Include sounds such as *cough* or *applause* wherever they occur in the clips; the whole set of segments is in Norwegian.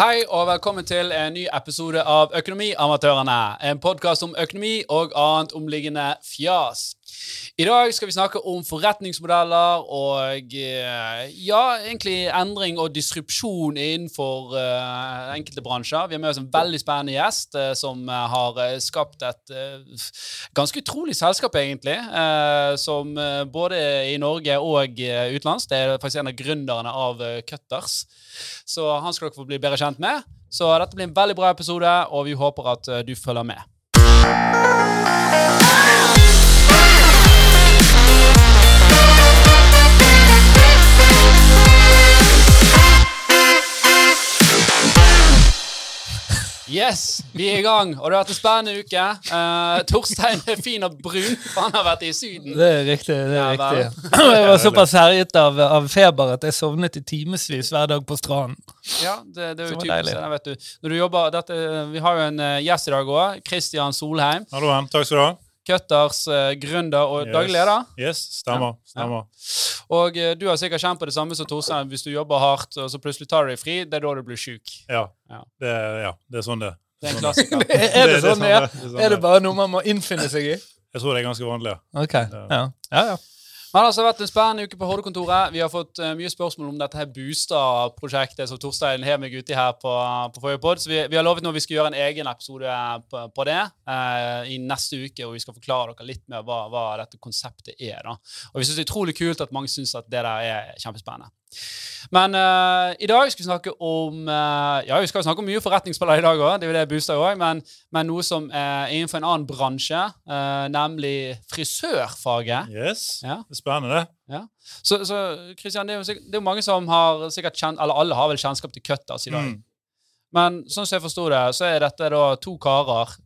Hei og velkommen til en ny episode av Økonomiamatørene. En podkast om økonomi og annet omliggende fjas. I dag skal vi snakke om forretningsmodeller og eh, ja, egentlig endring og disrupsjon innenfor uh, enkelte bransjer. Vi har med oss en veldig spennende gjest uh, som har skapt et uh, ganske utrolig selskap, egentlig. som både i Norge og utenlands. Det er faktisk en av gründerne av Cutters. Så han skal dere få bli bedre kjent med. Så dette blir en veldig bra episode, og vi håper at du følger med. Yes, vi er i gang, og det har vært en spennende uke. Uh, Torstein er fin og brun, for han har vært i Syden. Det er riktig. det er ja, riktig. *clears throat* Jeg var såpass herjet av, av, feber at jeg sovnet i timevis hver dag på stranden. Ja, det, det er jo typisk. Det, vet du. Når du jobber, dette, vi har jo en uh, gjest i dag òg. Kristian Solheim. Hallo, takk skal du ha. Cutters uh, gründer og yes. daglig leder. Yes, stemmer. Ja. stemmer. Og uh, du har sikkert kjent på det samme som Torstein. Hvis du jobber hardt og så plutselig tar du deg fri, det er da du blir sjuk. Ja. Ja. Det, ja. det, er sånn det Det er en klassiker. *laughs* er, det, det, sånn, det, er, sånn er det bare noe man må innfinne seg i? Jeg tror det er ganske vanlig. ja. Ok, ja. ja, ja. Men altså, det har vært en spennende uke på Horde-kontoret. Vi har fått uh, mye spørsmål om dette her Booster-prosjektet som Torstein har meg uti her på, på forrige pod. Så vi, vi, har lovet nå vi skal gjøre en egen episode på, på det uh, i neste uke. Og vi skal forklare dere litt mer hva, hva dette konseptet er. da. Og vi syns det er utrolig kult at mange syns at det der er kjempespennende. Men uh, i dag skal vi snakke om uh, Ja, vi skal snakke om mye forretningsplaner i dag òg, det er jo det booster òg, men, men, noe som er innenfor en annen bransje, uh, nemlig frisørfaget. Yes, ja. det er spennende. Ja. Så, så Christian, det er, jo, det er jo mange som har sikkert kjent, eller alle har vel kjennskap til Cutters i dag. Mm. Men sånn som jeg forsto det, så er dette da to karer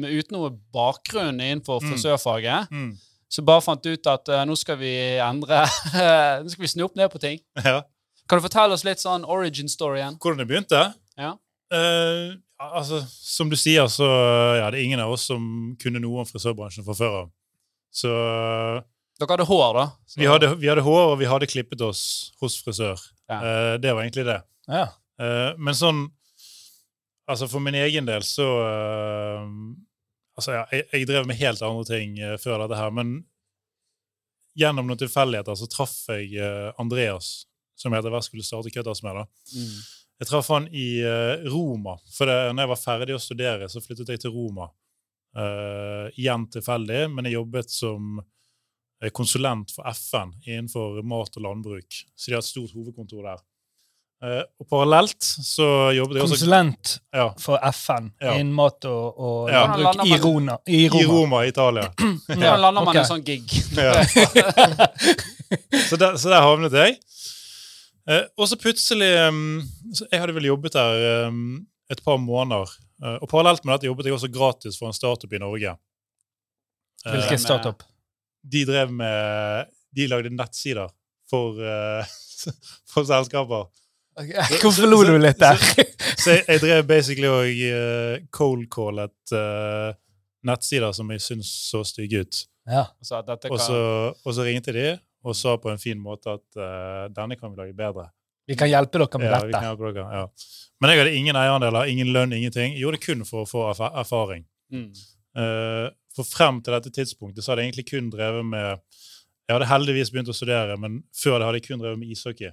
med uten noe bakgrunn innenfor mm. frisørfaget. Mm. Så bare fant ut at uh, nå skal vi endre *laughs* Nå skal vi snu opp ned på ting. *laughs* Ja. Kan du fortelle oss litt sånn origin-storyen? Hvordan det begynte? Ja. Uh, altså, Som du sier, så ja, det er ingen av oss som kunne noe om frisørbransjen fra før av. Så Dere hadde hår, da? Vi hadde, vi hadde, hår, og vi hadde klippet oss hos frisør. Ja. Uh, det var egentlig det. Ja. Uh, men sånn Altså, for min egen del så Altså, ja, jeg, jeg, drev med helt andre ting før dette her, men gjennom noen tilfeldigheter så traff jeg uh, Andreas, som jeg etter hvert skulle starte Cutters med. da. Mm. Jeg traff han i uh, Roma. For det, når jeg var ferdig å studere, så flyttet jeg til Roma. igjen tilfeldig, men jeg jobbet som konsulent for FN innenfor mat og landbruk. Så de har et stort hovedkontor der. Uh, og parallelt så jobbet jeg også Konsulent ja. for FN ja. innen mat og, og ja. landbruk i, Rona, i, Roma. I Roma, Italia. *clears throat* ja. lander man okay. en sånn gig. *laughs* så, der, så, der, havnet jeg. Uh, og så plutselig um, så Jeg hadde vel jobbet der um, et par måneder. Uh, og parallelt med dette jobbet jeg også gratis for en startup i Norge. Hvilken startup? De drev med De lagde nettsider for, *laughs* for selskaper. *laughs* Hvorfor lo du litt der? så, så jeg, jeg, drev basically og uh, cold-callet uh, nettsider som jeg syntes så stygge ut. Ja. Så kan... og, så, og, så, ringte de og sa på en fin måte at uh, denne kan vi lage bedre. Vi kan hjelpe dere med ja, dette. Dere, ja. Men jeg hadde ingen eierandeler, ingen lønn, ingenting. Jeg gjorde det kun for å få erfaring. Mm. Uh, for frem til dette tidspunktet så hadde jeg egentlig kun drevet med Jeg hadde heldigvis begynt å studere, men før det hadde jeg kun drevet med ishockey.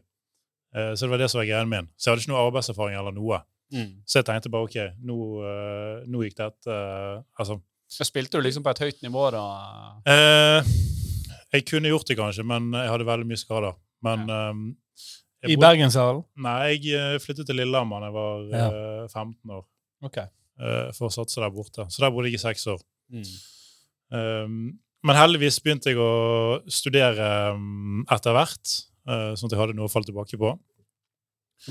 Eh, så det var det som var greien min. Så jeg hadde ikke noe arbeidserfaring eller noe. Mm. Så jeg tenkte bare OK, nå, uh, nå gikk dette uh, Altså så Spilte du liksom på et høyt nivå da? Uh, jeg kunne gjort det kanskje, men jeg hadde veldig mye skader. Men ja. um, I Bergenshallen? Nei, jeg flyttet til Lillehammer da jeg var ja. 15 år. Okay. for å satse der borte. Så der bodde jeg i seks år. Mm. Um, men heldigvis begynte jeg å studere um, etter hvert. Eh, sånn at jeg hadde noe å falle tilbake på.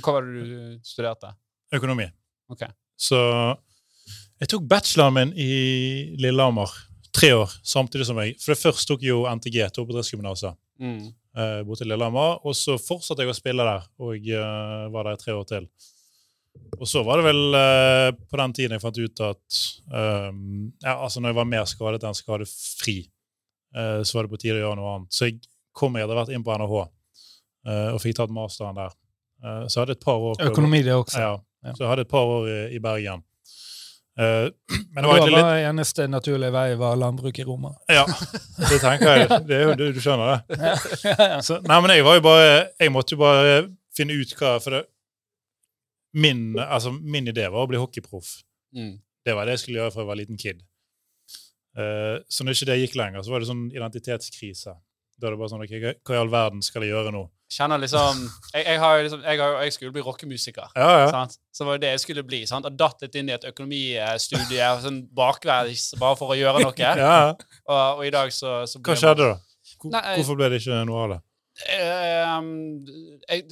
Hva var det du studerte? Økonomi. Okay. Så jeg tok bacheloren min i Lillehammer tre år samtidig som jeg For det først tok jeg jo NTG, to toppidrettsgymnaset, mm. uh, borte i Lillehammer. Og så fortsatte jeg å spille der, og uh, var der i tre år til. Og så var det vel uh, på den tiden jeg fant ut at um, ja, altså når jeg var mer skadet enn skadefri, uh, så var det på tide å gjøre noe annet. Så jeg kom jeg hadde vært inn på NHH. Eh, og fikk tatt masteren der. Eh, så jeg hadde et par år Økonomi, det også. Ja, Ja. Så jeg hadde et par år i, i Bergen. Uh, men det var egentlig litt eneste naturlige vei var landbruk i Roma. Ja, det tenker jeg. Det er jo, du, du skjønner det. Ja, ja. Så, nei, men jeg var jo bare Jeg måtte jo bare finne ut hva For det, min, altså, min idé var å bli hockeyproff. Mm. Det var det jeg skulle gjøre fra jeg var liten kid. Uh, så når ikke det gikk lenger, så var det sånn identitetskrise. Da er det bare sånn ok, hva hva i all verden skal jeg gjøre nå? Kjenner liksom Jeg, jeg, har, jo liksom, jeg, har, jeg skulle bli rockemusiker. Ja, ja. Sant? Så var det det jeg skulle bli. Sant? Og datt litt inn i et økonomistudie *laughs* sånn bakveis bare for å gjøre noe. *laughs* ja. Og, og i dag så, så Hva skjedde da? Hvor- Nei, jeg- Hvorfor ble det ikke noe av det? Ehm, jeg,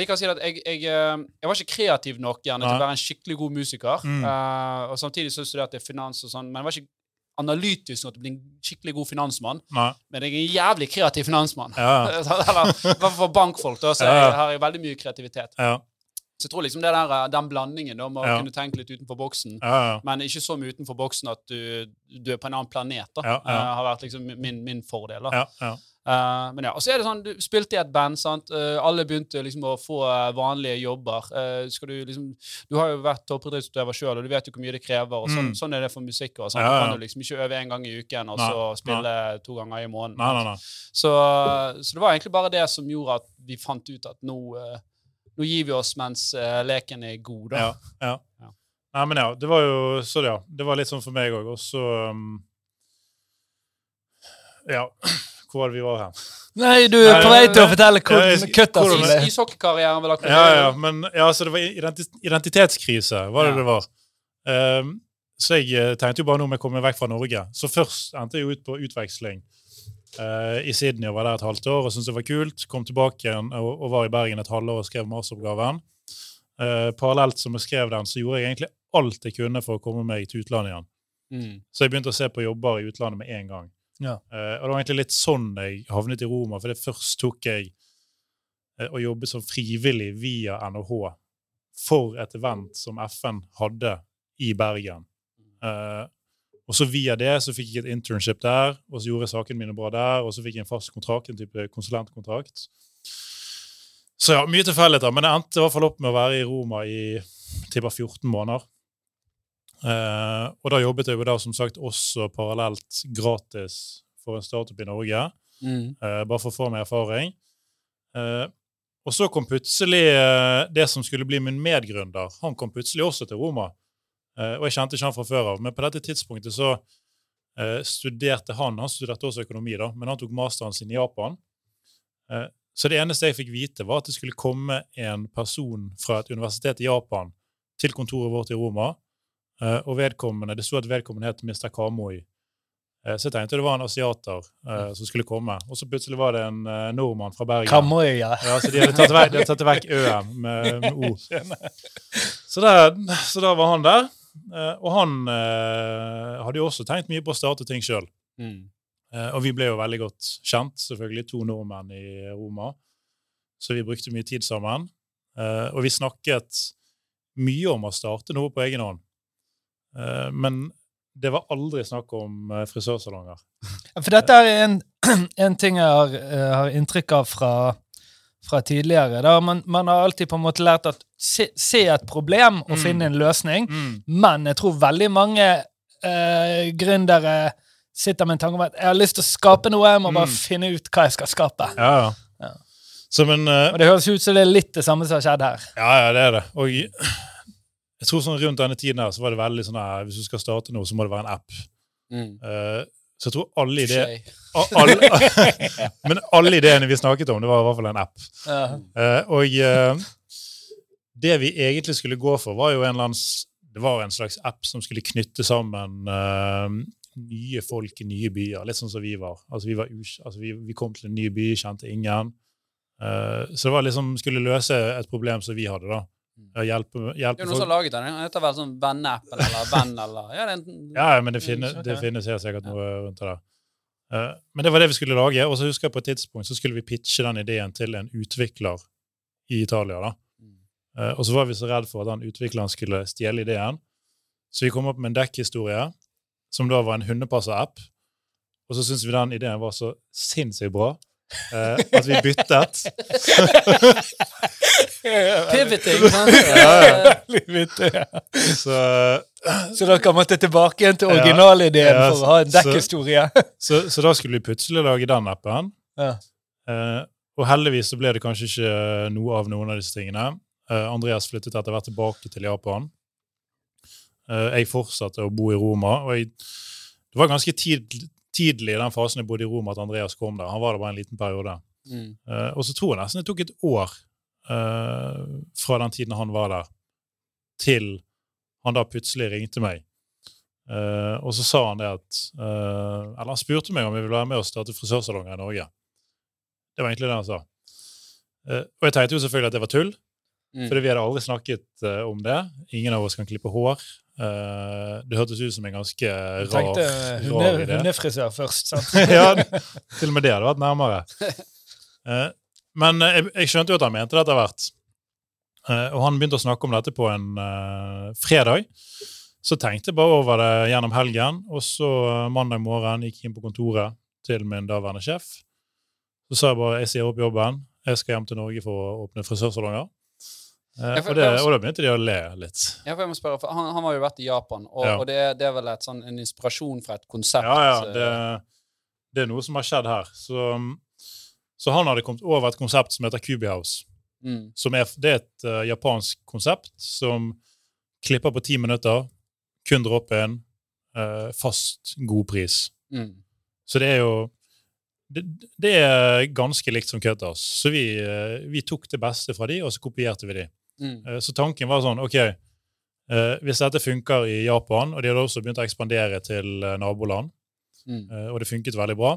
liker å si at jeg, jeg, eh, jeg var ikke kreativ nok gjerne til å være en skikkelig god musiker. Mm. Uh, og samtidig så studerte jeg finans og sånn, men jeg var ikke analytisk nok til å bli en skikkelig god finansmann. Nei. Men jeg er en jævlig kreativ finansmann. Ja, *laughs* Eller i hvert fall for bankfolk, da, så Ja. jeg har jeg veldig mye kreativitet. ja, Så jeg tror liksom det der, eh, den blandingen da, med å kunne tenke litt utenfor boksen, men ikke så mye utenfor boksen at du, du er på en annen planet, da, eh, har vært liksom min, min fordel. da. Ja, ja. Eh, men ja, og så er det sånn, Du spilte i et band. sant? Uh, alle begynte liksom å få uh, vanlige jobber. Skal Du liksom, du har jo vært toppidrettsutøver sjøl, og du vet jo hvor mye det krever. og Sånn, Mm. sånn er det for musikere. Sånn. Ja, ja. Du kan jo liksom ikke øve én gang i uken og Nei, så spille to ganger i måneden. Nei, nei, nei. Så, så det var egentlig bare det som gjorde at vi fant ut at nå, nå gir vi oss mens leken er god. da. Ja, ja. Ja. Nei, men ja, det var jo så det, ja, det var litt sånn for meg òg. Og så um, Ja, hvor vi var hen? Nei, du er på vei til å fortelle Ja, hvordan kutta hvordan- ble. Ishockeykarrieren vel akkurat Ja, ja, men ja, så det var identi- identitetskrise, var det Ja. det var. Um, så jeg eh, tenkte jo bare nå om jeg kommer vekk fra Norge. Så først endte jeg jo ut på utveksling uh, i Sydney og var der et halvt år og syntes det var kult. Kom tilbake igjen og, og var i Bergen et halvår og skrev masteroppgaven. Uh, parallelt som jeg skrev den, så gjorde jeg egentlig alt jeg kunne for å komme meg til utlandet igjen. Mm. Så jeg begynte å se på jobber i utlandet med en gang. Ja. Uh, og det var egentlig litt sånn jeg havnet i Roma, for det først tok jeg uh, og jobbet som frivillig via NHH for et event som FN hadde i Bergen. Uh, og så via det så fikk jeg et internship der, og så gjorde jeg sakene mine bra der, og så fikk jeg en fast kontrakt, en type konsulentkontrakt. Så ja, mye tilfeldigheter, men det endte i hvert fall opp med å være i Roma i tipper 14 måneder. Eh, og da jobbet jeg jo da som sagt også parallelt gratis for en startup i Norge, Mm. eh, bare for å få meg erfaring. Eh, og så kom plutselig eh, det som skulle bli min medgründer, han kom plutselig også til Roma. Eh, og jeg kjente ikke han fra før av, men på dette tidspunktet så eh, studerte han Han studerte også økonomi, da, men han tok masteren sin i Japan. Eh, så det eneste jeg fikk vite, var at det skulle komme en person fra et universitet i Japan til kontoret vårt i Roma. Eh, og vedkommende, det sto at vedkommende het Mr. Kamoi. Eh, så jeg tenkte det var en asiater eh, som skulle komme. Og så plutselig var det en uh, nordmann fra Bergen. Kamøya. Ja, ja, så de hadde tatt vekk, de hadde tatt vekk Ø-en med, med O. *laughs* Så, der, så da var han der. Uh, Og han hadde jo også tenkt mye på å starte ting sjøl. Mm. Og vi ble jo veldig godt kjent, selvfølgelig, to nordmenn i Roma. Så vi brukte mye tid sammen. Og vi snakket mye om å starte noe på egen hånd. Eh, Men det var aldri snakk om eh, frisørsalonger. For dette er en, *clears throat* en ting jeg har, eh, har inntrykk av fra, fra tidligere. Man, man har alltid på en måte lært at se, se et problem og Mm. finne en løsning. Men jeg tror veldig mange eh, gründere sitter med en tanke om at jeg har lyst til å skape noe, jeg må bare Mm. finne ut hva jeg skal skape. Ja, ja. Ja. Så, men, eh, Og det høres ut som det er litt det samme som har skjedd her. Ja, ja, det er det. Og jeg tror sånn rundt denne tiden her så var det veldig sånn at Hvis du skal starte noe, så må det være en app. Mm. Uh, så jeg tror alle ideer alle, *laughs* Men alle ideene vi snakket om, det var i hvert fall en app. Ja. Uh, og uh, det vi egentlig skulle gå for, var jo en Det var en slags app som skulle knytte sammen nye folk i nye byer. Litt sånn som vi var. Altså, vi, var altså, vi, vi kom til en ny by, kjente ingen. Så det var liksom skulle løse et problem som vi hadde, da. Ja, hjelpe, Det hjelpe er noen som har laget den. Den heter vel sånn Venneappen eller *laughs* Venn eller ja, det en, Ja, ja, men det, finnes, Mm, det finnes helt sikkert noe rundt det der. Uh, men det var det vi skulle lage, og så husker jeg på et tidspunkt så skulle vi pitche den ideen til en utvikler i Italia. da. Mm. Eh, og så var vi så redd for at den utvikleren skulle stjele ideen, så vi kom opp med en dekkhistorie, som da var en hundepasser-app. Og så syntes vi den ideen var så sinnssykt bra uh, at vi byttet. *laughs* Pivoting, sant? ja, ja. Så, Så dere måtte tilbake igjen til originalideen Ja, for å ha en dekkhistorie? så, så da skulle vi plutselig lage den appen. Ja. Eh, og heldigvis så ble det kanskje ikke noe av noen av disse tingene. Eh, Andreas flyttet etter hvert tilbake til Japan. Eh, jeg fortsatte å bo i Roma. og jeg, Det var ganske tid, tidlig i den fasen jeg bodde i Roma at Andreas kom der. Han var der bare en liten periode. Mm. Eh, og så tror jeg nesten det tok et år fra den tiden han var der, til han da plutselig ringte meg. Eh, og så sa han det at eh, Eller han spurte meg om jeg ville være med og starte frisørsalonger i Norge. Det var egentlig det han sa. Eh, og jeg tenkte jo selvfølgelig at det var tull, Mm. fordi vi hadde aldri snakket eh, om det. Ingen av oss kan klippe hår. Eh, det hørtes ut som en ganske rar, tenkte rar hunde, idé. hundefrisør først. sant? *laughs* ja, til og med det hadde vært nærmere. *laughs* Men eh, jeg, jeg skjønte jo at han mente det etter hvert. Eh, og han begynte å snakke om dette på en uh, fredag. Så tenkte jeg bare over det gjennom helgen, og så mandag morgen gikk jeg inn på kontoret til min daværende sjef. Så sa jeg bare jeg sier opp jobben, jeg skal hjem til Norge for å åpne frisørsalonger. Ja, for- og, det, og da begynte de å le litt. Ja, for jeg må spørre, for han, han har jo vært i Japan, og, Ja. og det, det er vel et sånn, en inspirasjon fra et konsept? Ja, ja, det, det er noe som har skjedd her. Så, så han hadde kommet over et konsept som heter Cubi House. mm, Som er, det er et uh, japansk konsept som klipper på ti minutter, kun drop-in, eh, fast god pris. mm, Så det er jo det, det er ganske likt som Cutters. Så vi, uh, vi tok det beste fra de, og så kopierte vi de. mm, Så tanken var sånn OK, hvis dette funker i Japan, og de hadde også begynt å ekspandere til naboland, mm. Og det funket veldig bra.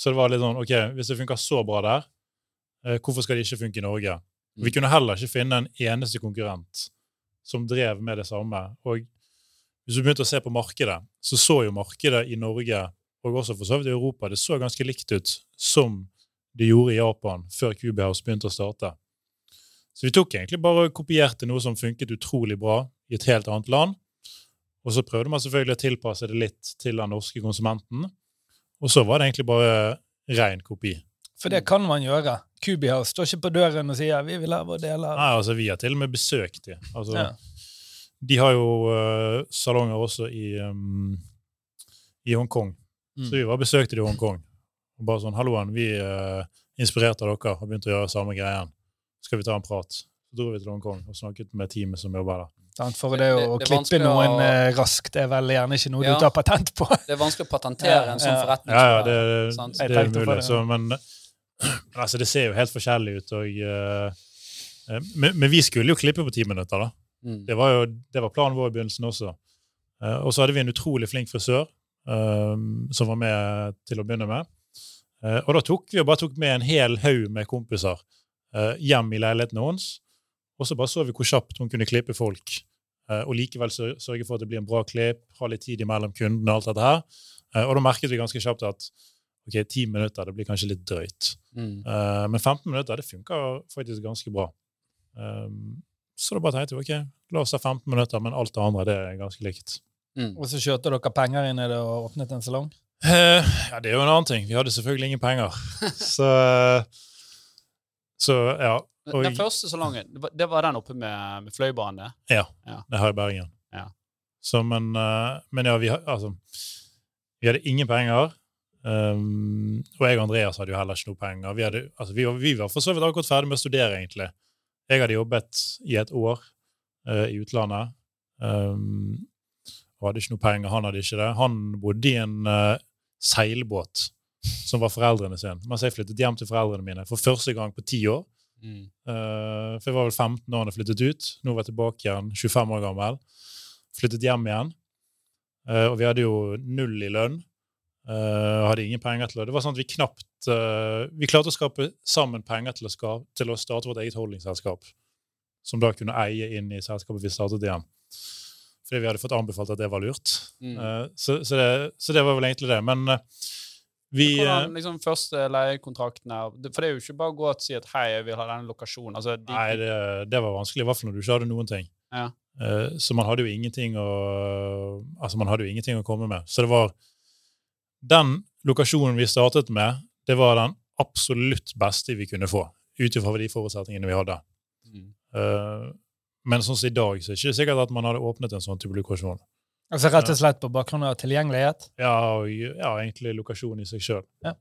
Så det var litt sånn, ok, hvis det funka så bra der, eh, hvorfor skal det ikke funke i Norge? Mm. Vi kunne heller ikke finne en eneste konkurrent som drev med det samme. Og hvis du begynte å se på markedet, så så jo markedet i Norge, og også for så vidt i Europa, det så ganske likt ut som det gjorde i Japan før Cubehouse begynte å starte. Så vi tok egentlig bare og kopierte noe som funket utrolig bra i et helt annet land. Og så prøvde man selvfølgelig å tilpasse det litt til den norske konsumenten. Og så var det egentlig bare ren kopi. For det kan man gjøre. Kubihaus står ikke på døren og sier 'vi vil ha vår del av Nei, altså Vi har til og med besøkt dem. Altså, Ja. De har jo uh, salonger også i, um, i Hongkong. Mm. Så vi var besøkte de i Hongkong. Og bare sånn 'Halloen, vi er inspirert av dere og begynte å gjøre samme greien. Skal vi ta en prat?' Så dro vi til Hongkong og snakket med teamet som jobber der. Sant? For Det- det å det- er klippe noen å- eh, raskt er vel gjerne ikke noe Ja. du tar patent på. *laughs* Det er vanskelig å patentere en sånn forretning. Ja, ja, det, det er mulig. det. Så, men *clears throat* altså, det ser jo helt forskjellig ut. Og, eh, eh, men, men vi skulle jo klippe på ti minutter, da. Mm. Det var jo det var planen vår i begynnelsen også. Uh, og så hadde vi en utrolig flink frisør uh, som var med til å begynne med. Eh, og da tok vi og bare tok med en hel haug med kompiser eh, hjem i leiligheten hennes. Og så bare så vi hvor kjapt hun kunne klippe folk. eh, og likevel sørge for at det blir en bra klipp, ha litt tid imellom kundene og alt dette her. Eh, og da merket vi ganske kjapt at ok, ti minutter det blir kanskje litt drøyt. Mm. Eh, men 15 minutter det funka faktisk ganske bra. Um, så da bare tenkte vi ok, la oss ha 15 minutter, men alt det andre det er ganske likt. Mm. Og så kjørte dere penger inn i det og åpnet en salong. Eh, ja, Det er jo en annen ting. Vi hadde selvfølgelig ingen penger. *laughs* så, så ja. Og, Den første salongen, det var, den oppe med, med Fløibanen? ja, Ja. det har i Bergen. Ja. Så, men, eh, men ja, vi, altså, vi hadde ingen penger. Um, og jeg og Andreas hadde jo heller ikke noe penger. Vi, hadde, altså, vi, var, vi var for så vidt akkurat ferdig med å studere, egentlig. Jeg hadde jobbet i et år uh, i utlandet um, og hadde ikke noe penger. Han hadde ikke det. Han bodde i en uh, seilbåt som var foreldrene sine. Mens jeg flyttet hjem til foreldrene mine for første gang på ti år. Mm. Eh, for jeg var vel 15 år da jeg flyttet ut. Nå var jeg tilbake igjen, 25 år gammel. Flyttet hjem igjen. Eh, og vi hadde jo null i lønn. Uh, hadde ingen penger til å Det var sånn at vi knapt Vi klarte å skape sammen penger til å, ska, til å starte vårt eget holdingselskap. Som da kunne eie inn i selskapet vi startet igjen. Fordi vi hadde fått anbefalt at det var lurt. Mm. Så, så, det, så det var vel egentlig det. Men vi eh, Hvordan liksom første leiekontrakten er For det er jo ikke bare å gå og si at hei, jeg vil ha denne lokasjonen. Altså, de, Nei, det, det var vanskelig, i hvert fall når du ikke hadde noen ting. Ja. Uh, så man hadde å Altså, man hadde jo ingenting å komme med. Så det var Den lokasjonen vi startet med, det var den absolutt beste vi kunne få, ut ifra de forutsetningene vi hadde. Eh, men sånn som i dag, så er det ikke sikkert at man hadde åpnet en sånn type lokasjon. Altså rett og slett på bakgrunn av tilgjengelighet? Ja, og, ja egentlig lokasjon i seg sjøl. Ja.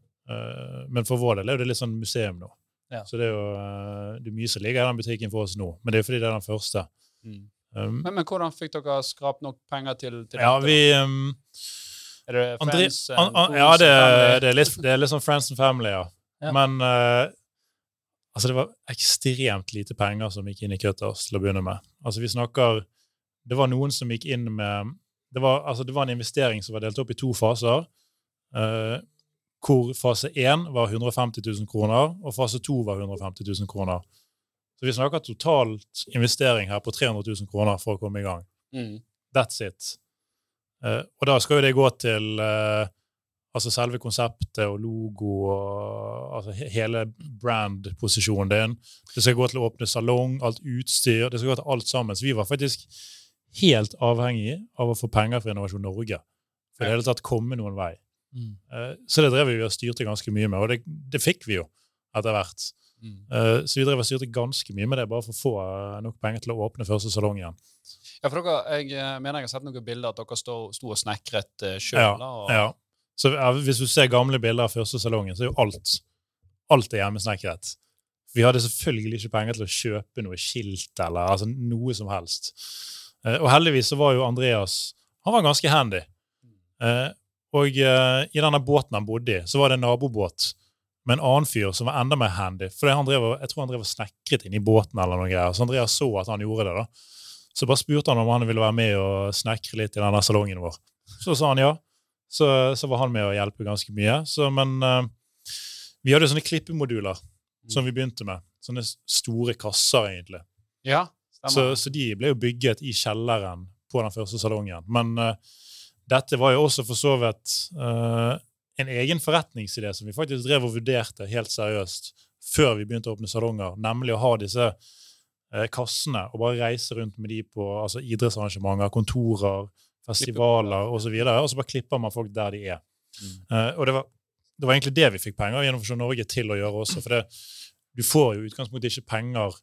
men for vår del er det litt sånn museum nå. Ja. Så det er jo uh, det er mye som ligger i den butikken for oss nå. Men det er jo fordi det er den første. Mm. Um, Men, men hvordan fikk dere skrapt nok penger til, til ja, dette? vi um, Er det friends? an, and an, Ja, det, det, er litt, det er litt sånn friends and family, ja. Ja. Men uh, altså, det var ekstremt lite penger som gikk inn i Cutters til å begynne med. Altså, vi snakker Det var noen som gikk inn med Det var, altså, det var en investering som var delt opp i to faser. eh, hvor fase én var 150 000 kroner, og fase to var 150 000 kroner. Så vi snakker totalt investering her på 300 000 kroner for å komme i gang. Mm. That's it. Eh, og da skal jo det gå til eh, altså selve konseptet og logo og altså hele brand-posisjonen din. Det skal gå til å åpne salong, alt utstyr. Det skal gå til alt sammen. Så vi var faktisk helt avhengig av å få penger fra Innovasjon Norge for det hele tatt komme noen vei. Mm. Eh, så det drev vi og styrte ganske mye med, og det, det fikk vi jo etter hvert. Mm. Eh, så vi drev og styrte ganske mye med det, bare for å få eh, nok penger til å åpne første salong igjen. Ja, for dere, jeg mener jeg har sett noen bilder at dere sto, sto og snekret uh, sjøl. Ja, ja. Så ja, Hvis du ser gamle bilder av første salongen, så er jo alt alt er hjemmesnekret. Vi hadde selvfølgelig ikke penger til å kjøpe noe skilt eller altså, noe som helst. Eh, og heldigvis så var jo Andreas han var ganske handy. Eh, og eh, i denne båten han bodde i, så var det en nabobåt med en annen fyr som var enda mer handy. For han drev, jeg tror han drev og snekret inni båten, eller noe greier. så Andreas så at han gjorde det. da. Så bare spurte han om han ville være med og snekre litt i denne salongen vår. Så sa han ja. Så, så var han med å hjelpe ganske mye. Så, men uh, vi hadde sånne klippemoduler som vi begynte med. Sånne store kasser, egentlig. ja Så, så de ble jo bygget i kjelleren på den første salongen. Men uh, dette var jo også for så vidt uh, en egen forretningsidé som vi faktisk drev og vurderte helt seriøst før vi begynte å åpne salonger, nemlig å ha disse uh, kassene og bare reise rundt med de på altså, idrettsarrangementer, kontorer, festivaler osv. Og, og så bare klipper man folk der de er. Mm. Og det var, det var egentlig det vi fikk penger gjennom Norge til å gjøre også. For det, du får jo i utgangspunktet ikke penger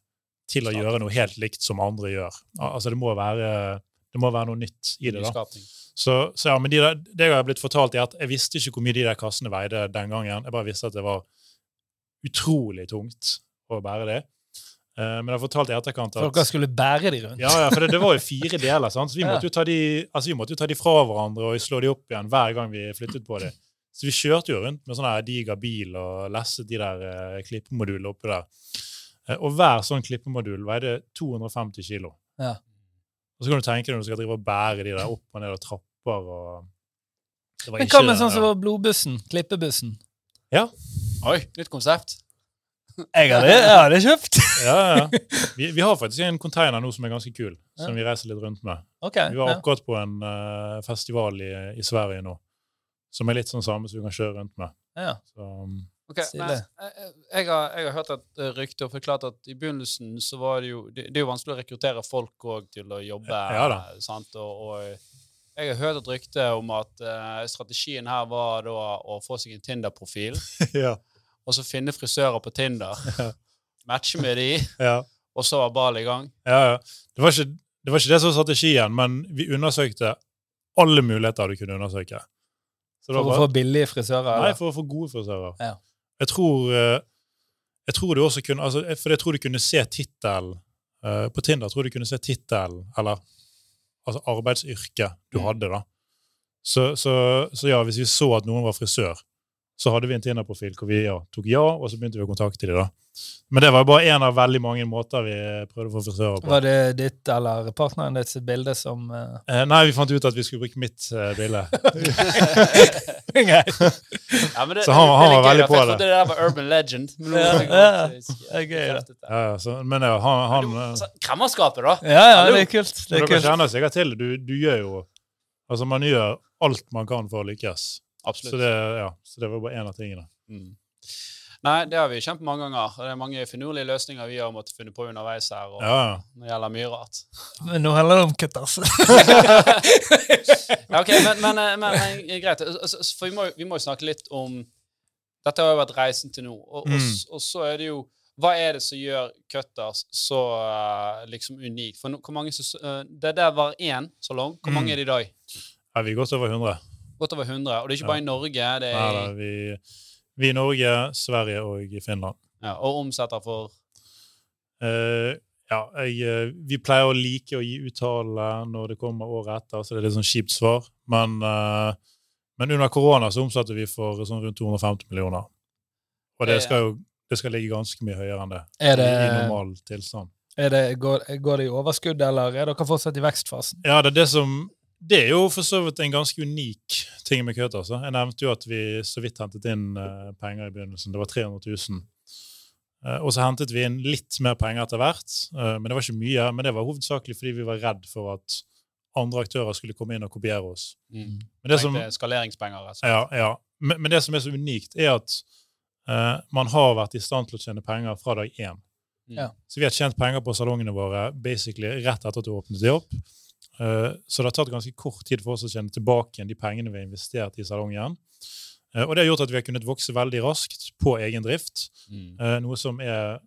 til å gjøre noe helt likt som andre gjør. Altså Det må være, det må være noe nytt i det. da. Så, så ja, men de der, det jeg har blitt fortalt, er at jeg visste ikke hvor mye de der kassene veide den gangen. Jeg bare visste at det var utrolig tungt å bære det. Uh, men jeg har fortalt i etterkant at dere skulle bære de rundt? ja, ja, for det, det var jo fire deler, sant? så vi måtte, jo ta de, altså vi måtte jo ta de fra hverandre og slå de opp igjen hver gang vi flyttet på de. Så vi kjørte jo rundt med sånn diger bil og lesset de der uh, klippemodulene oppi der. Eh, og hver sånn klippemodul veide 250 kilo. Ja. Og så kan du tenke deg når du skal drive og bære de der opp og ned og trapper og det var Men hva med sånn som var blodbussen? Klippebussen? Ja. Oi, nytt konsept. Jeg hadde, jeg hadde kjøpt. *laughs* Ja, ja. Vi, vi har faktisk en container nå som er ganske kul, som vi reiser litt rundt med. Ok, Vi var ja. akkurat på en uh, festival i, i Sverige nå, som er litt sånn samme som vi kan kjøre rundt med. Ja. Så, um, Ok, men, jeg, jeg, har, jeg har hørt et eh, rykte og forklart at i begynnelsen så var det jo Det, det er jo vanskelig å rekruttere folk òg til å jobbe. Ja eh, Sant? Og, og jeg har hørt et rykte om at uh, strategien her var da å få seg en Tinder-profil, *laughs* ja, og så finne frisører på Tinder, *laughs* Ja. matche med de, *laughs* ja, og så var ballen i gang. ja, ja. Det, var ikke, det var ikke det som var strategien, men vi undersøkte alle muligheter du kunne undersøke. Så For å få billige frisører? Nei, for å få gode frisører. Ja. Jeg tror eh, jeg tror du også kunne altså, For jeg tror du kunne se tittelen uh, På Tinder tror du kunne se tittelen, eller altså arbeidsyrket du Mm. hadde, da. Så, så, så ja, hvis vi så at noen var frisør, så hadde vi en Tinder-profil hvor vi ja, tok ja, og så begynte vi å kontakte dem. da. Men det var bare én av veldig mange måter vi prøvde å få frisører på. Var det ditt eller partneren ditt sitt bilde som uh... Eh, nei, vi fant ut at vi skulle bruke mitt uh, bilde. *laughs* Ja, men det, Så han- han var gøy, veldig på jeg det. trodde det der var urban legend. Men Ja, jeg det er gøy, det. ja, så, men ja, han, han Altså, Kremmerskapet, da. Ja, ja, det er kult. Det er Dere kult. kjenner sikkert til det. Du, du gjør jo Altså, man gjør alt man kan for å lykkes. Absolutt. Så det, ja, så det var bare én av tingene. Mm. Nei, det har vi kjent mange ganger. Det er mange finurlige løsninger vi har måttet finne på underveis her. Og Ja, ja. Når det gjelder mye rart. Men nå handler det om kutters. *laughs* Ja, ok, men, men, eh, men, men greit. Altså, For vi må, vi må jo snakke litt om Dette har jo vært reisen til nå. Og, Mm. og, og så er det jo hva er det som gjør Cutters så uh, liksom unikt? For no, hvor mange eh, Det der var én salong. Hvor mange Mm. er det i dag? Ja, vi er godt over 100. Godt over 100. Og det er ikke Ja. bare i Norge, det Nei, er da, vi, vi i Norge, Sverige og Finland. ja, og omsetter for uh, ja, jeg, eh, vi pleier å like å gi uttale når det kommer året etter, så det er litt sånn kjipt svar. Men, uh, men under korona så omsatte vi for sånn rundt 250 millioner. Og det skal jo det skal ligge ganske mye høyere enn det, Er i, det, i normal tilstand. er det, går, går det i overskudd, eller er dere fortsatt i vekstfasen? Ja, det er det som Det er jo for så vidt en ganske unik ting med Køte, Altså. Jeg nevnte jo at vi så vidt hentet inn eh, penger i begynnelsen. Det var 300 000. Eh, og så hentet vi inn litt mer penger etter hvert, eh, men det var ikke mye. Men det var hovedsakelig fordi vi var redd for at andre aktører skulle komme inn og kopiere oss. mm. Men det som, skaleringspenger. Altså. ja, ja. Men, men det som er så unikt, er at uh, man har vært i stand til å tjene penger fra dag én. Mm. Ja. Så vi har tjent penger på salongene våre basically rett etter at du åpnet de opp. Eh, Så det har tatt ganske kort tid for oss å tjene tilbake igjen de pengene vi har investert i salongen. Eh, Og det har gjort at vi har kunnet vokse veldig raskt på egen drift, Mm. eh, noe som er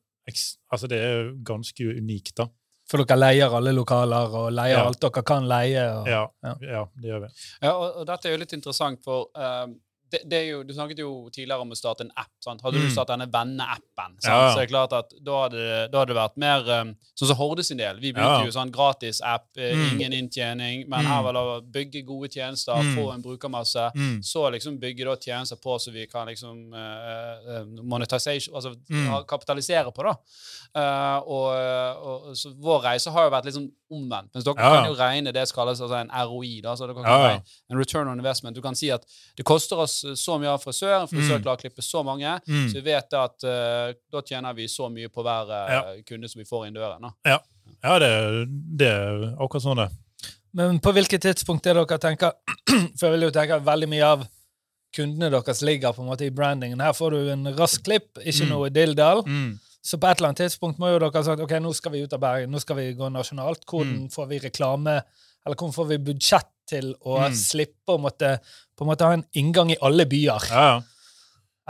Altså, det er ganske unikt, da. For dere leier alle lokaler og leier Ja. alt dere kan leie. Og, Ja, Ja. ja det gjør vi. Ja, og, og dette er jo litt interessant, for eh, det, det jo, Du snakket jo tidligere om å starte en app. sant? Hadde du Mm. startet denne venneappen? Ja, ja. så er det klart at da hadde, da hadde det vært mer um, Sånn som Horde sin del. Vi brukte Ja. jo sånn gratis-app, eh, Mm. ingen inntjening, men Mm. her var det å bygge gode tjenester, Mm. få en brukermasse. Mm. Så liksom bygge da tjenester på så vi kan liksom eh, monetization, altså Mm. kapitalisere på, da. Uh, og, og, så vår reise har jo vært liksom omvendt. Mens dere kan jo regne det som kalles altså en ROI. da, så dere kan Ja, en return on investment. Du kan si at det koster oss så mye av frisør, en frisør Mm. klarer å klippe så mange, Mm. så vi vet at uh, da tjener vi så mye på hver uh, Ja. kunde som vi får inn døren. da. Ja, det, det er akkurat sånn det. Men på hvilket tidspunkt er dere tenker *clears throat* For jeg vil jo tenke veldig mye av kundene deres ligger på en måte i brandingen. Her får du en rask klipp, ikke Mm. noe dilldall. Mm. Så på et eller annet tidspunkt må jo dere ha sagt ok, nå skal vi ut av Bergen, nå skal vi gå nasjonalt. Hvordan Mm. får vi reklame, eller hvordan får vi budsjett til å Mm. slippe å måtte, på en måte ha en inngang i alle byer? Ja, ja.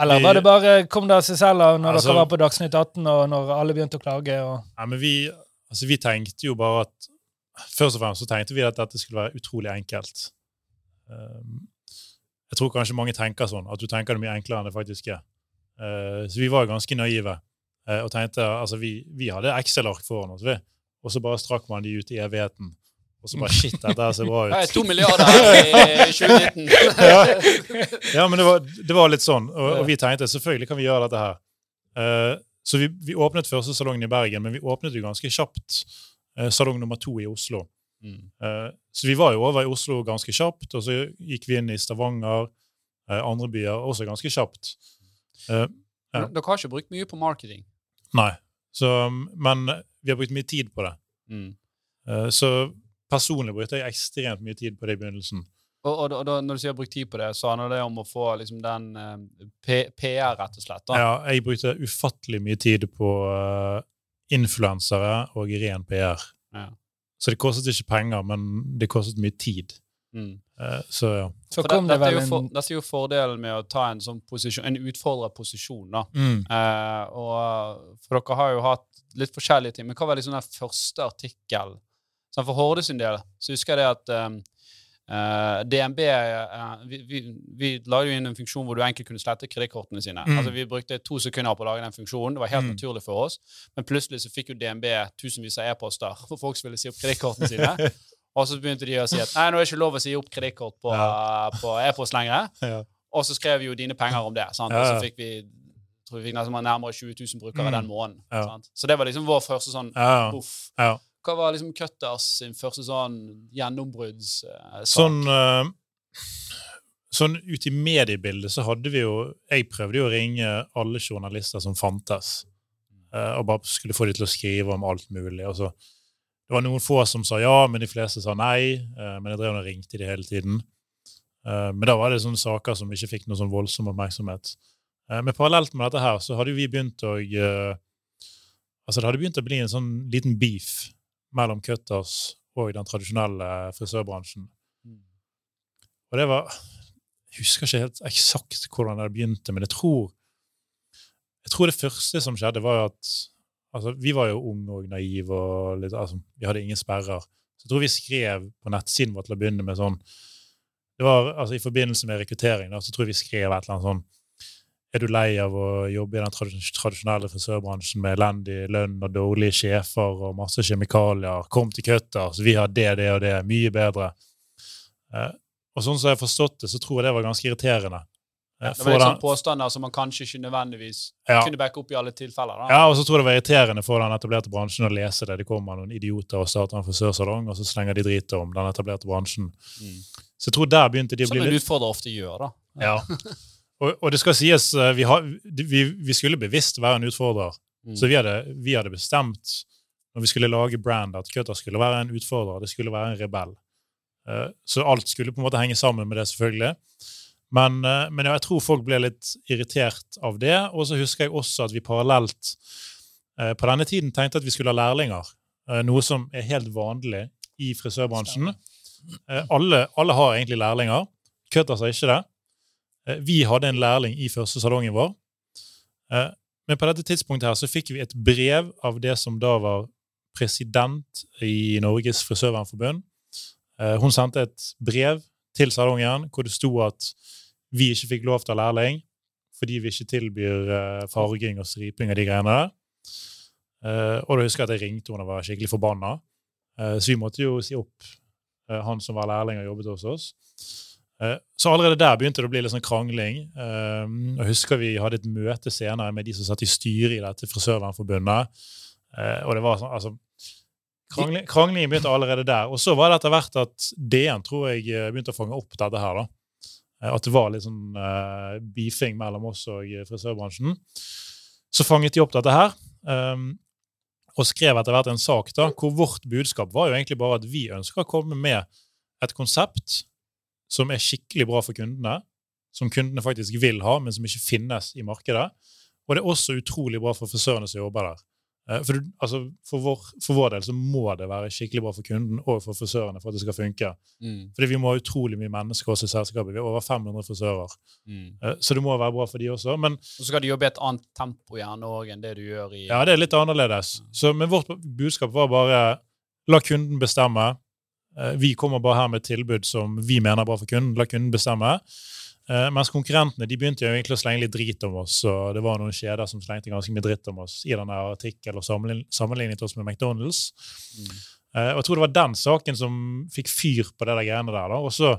Eller var det bare kom det av seg selv når Altså- dere var på Dagsnytt 18, og når alle begynte å klage? Og... Ja, men vi, altså vi tenkte jo bare at Først og fremst så tenkte vi at dette skulle være utrolig enkelt. Um, jeg tror kanskje mange tenker sånn, at du tenker det mye enklere enn det faktisk er. Uh, så vi var ganske naive uh, og tenkte altså vi, vi hadde Excel-ark foran oss, vi. Og så bare strakk man de ut i evigheten. Og så bare Shit, dette her ser bra ut. to milliarder i 2019. *laughs* ja. ja, men det var, det var litt sånn. Og, og vi tenkte selvfølgelig kan vi gjøre dette her. Uh, så vi, vi åpnet første salongen i Bergen, men vi åpnet jo ganske kjapt uh, salong nummer to i Oslo. Mm. Uh, så vi var jo over i Oslo ganske kjapt, og så gikk vi inn i Stavanger, andre byer, også ganske kjapt. Ja. Dere har ikke brukt mye på marketing. nei. Så, men vi har brukt mye tid på det. Mm. Så personlig brukte jeg ekstremt mye tid på det i begynnelsen. Og, og, og da, når du sier brukt tid på det, så handler det om å få liksom, den uh, PR, rett og slett. da. Ja, jeg brukte ufattelig mye tid på uh, influensere og ren PR. Ja. Så det kostet ikke penger, men det kostet mye tid. Mm. Eh, så ja. Så For kom det, det, dette, er for, dette er jo fordelen med å ta en sånn posisjon, en utfordret posisjon. da. Mm. Eh, og For dere har jo hatt litt forskjellige ting. Men hva var liksom den første artikkel? Sånn, for Horde sin del så husker jeg det at um, Uh, DNB uh, vi, vi, vi lagde jo inn en funksjon hvor du enkelt kunne slette kredittkortene sine. Mm. Altså Vi brukte to sekunder på å lage den funksjonen. Det var helt Mm. naturlig for oss. Men plutselig så fikk jo DNB tusenvis av e-poster *laughs* for folk som ville si opp kredittkortene sine. *laughs* Og så begynte de å si at nei, nå er det ikke lov å si opp kredittkort på, på e-post lenger. *laughs* Ja. Og så skrev vi jo dine penger om det. Sant? Ja, Og så fikk vi tror vi fikk nærmere 20 000 brukere Mm. den måneden. Ja. Sant? Så det var liksom vår første sånn Ja, ja. Hva var liksom Cutters sin første sånn gjennombruddssak? Sånn, uh, sånn ut i mediebildet så hadde vi jo Jeg prøvde jo å ringe alle journalister som fantes, uh, og bare skulle få dem til å skrive om alt mulig. Og så, det var noen få som sa ja, men de fleste sa nei. Uh, men jeg drev og ringte de hele tiden. Uh, men da var det sånne saker som ikke fikk noe sånn voldsom oppmerksomhet. Uh, men parallelt med dette her så hadde vi begynt å eh, Altså, det hadde begynt å bli en sånn liten beef mellom Cutters og den tradisjonelle frisørbransjen. Og det var Jeg husker ikke helt eksakt hvordan det begynte, men jeg tror Jeg tror det første som skjedde, var at altså, Vi var jo unge og naive, og litt, altså, vi hadde ingen sperrer. Så jeg tror vi skrev på nettsiden vår til å begynne med sånn det var altså I forbindelse med rekruttering da, så tror jeg vi skrev et eller annet sånn Er du lei av å jobbe i den tradisjonelle frisørbransjen med elendig lønn og dårlige sjefer og masse kjemikalier? Kom til Cutters, vi har det, det og det. Mye bedre. Eh, og sånn som jeg har forstått det, så tror jeg det var ganske irriterende. Eh, Det var litt den- sånn påstander som man kanskje ikke nødvendigvis Ja. kunne backe opp i alle tilfeller. da. Ja, og så tror jeg det var irriterende for den etablerte bransjen å lese det. Det kommer noen idioter og starter en frisørsalong, og så slenger de dritet om den etablerte bransjen. Mm. Så jeg tror der begynte de å bli litt... Som en utfordrer ofte gjør, da. Ja. *laughs* Og, og det skal sies, eh, vi, har, vi, vi skulle bevisst være en utfordrer. Mm. Så vi hadde, vi hadde bestemt når vi skulle lage brand, at Cutter skulle være en utfordrer. Det skulle være en rebell. Eh, Så alt skulle på en måte henge sammen med det, selvfølgelig. Men, eh, men ja, jeg tror folk ble litt irritert av det. Og så husker jeg også at vi parallelt på denne tiden tenkte at vi skulle ha lærlinger. Noe som er helt vanlig i frisørbransjen. Alle, alle har egentlig lærlinger. Cutters har ikke det. Eh, Vi hadde en lærling i første salongen vår. Eh, Men på dette tidspunktet her så fikk vi et brev av det som da var president i Norges frisørvernforbund. Eh, Hun sendte et brev til salongen hvor det sto at vi ikke fikk lov til å ha lærling fordi vi ikke tilbyr farging og striping og de greiene der. Og da husker jeg at jeg ringte henne og var skikkelig forbanna. Så vi måtte jo si opp han som var lærling og jobbet hos oss. Eh, Så allerede der begynte det å bli litt sånn krangling. Eh, Jeg husker vi hadde et møte senere med de som satt i styret i dette frisørvernforbundet. Eh, Og det var sånn, altså krangling, Kranglingen begynte allerede der. Og så var det etter hvert at DN tror jeg begynte å fange opp dette her. da. At det var litt sånn uh, beefing mellom oss og frisørbransjen. Så fanget de opp dette her. Um, og skrev etter hvert en sak da, hvor vårt budskap var jo egentlig bare at vi ønsker å komme med et konsept som er skikkelig bra for kundene, som kundene faktisk vil ha, men som ikke finnes i markedet. Og det er også utrolig bra for frisørene som jobber der. Eh, For, du- altså, for, vår, for vår del så må det være skikkelig bra for kunden og for frisørene for at det skal funke. Mm. Fordi vi må ha utrolig mye mennesker også i selskapet. Vi har over 500 frisører. Mm. Eh, Så det må være bra for de også. Men Og så skal du jobbe i et annet tempo gjerne òg enn det du gjør i Ja, det er litt annerledes. Så, men vårt budskap var bare la kunden bestemme. Eh, Vi kommer bare her med et tilbud som vi mener er bra for kunden. La kunden bestemme. Eh, Mens konkurrentene de begynte jo egentlig å slenge litt drit om oss. og Det var noen kjeder som slengte ganske mye dritt om oss i denne artikkelen og sammenlignet oss med McDonald's. Mm. Eh, Og jeg tror det var den saken som fikk fyr på det der greiene der. da. Og så,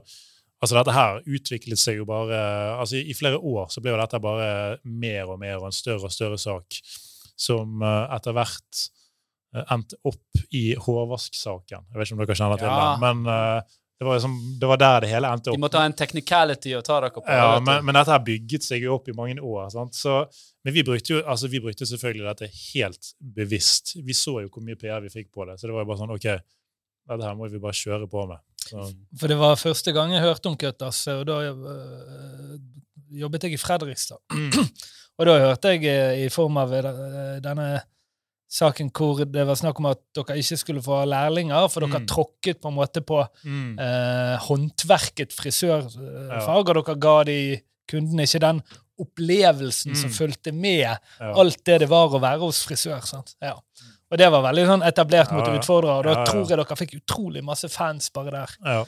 altså Dette her utviklet seg jo bare altså I, flere år så ble jo dette bare mer og mer og en større og større sak som etter hvert endte opp i hårvasksaken. Jeg vet ikke om dere kjenner til Ja. det, men uh, det var, liksom, det var der det hele endte opp. De måtte ha en technicality å ta dere på. Ja, men, men dette her bygget seg jo opp i mange år. Sant? Så, men vi brukte jo altså vi brukte selvfølgelig dette helt bevisst. Vi så jo hvor mye PR vi fikk på det, så det var jo bare sånn OK, dette her må vi bare kjøre på med. Så, For det var første gang jeg hørte om Cutters, og da øh, jobbet jeg i Fredrikstad. *clears throat* og da hørte jeg i form av denne saken hvor det var snakk om at dere ikke skulle få lærlinger, for dere Mm. tråkket på en måte på mm, eh, håndverket frisørfag, Ja. og dere ga de kundene ikke den opplevelsen som Mm. fulgte med ja. alt det det var å være hos frisør. sant? Ja. Og det var veldig sånn etablert mot utfordrere, og da tror jeg dere fikk utrolig masse fans bare der. ja.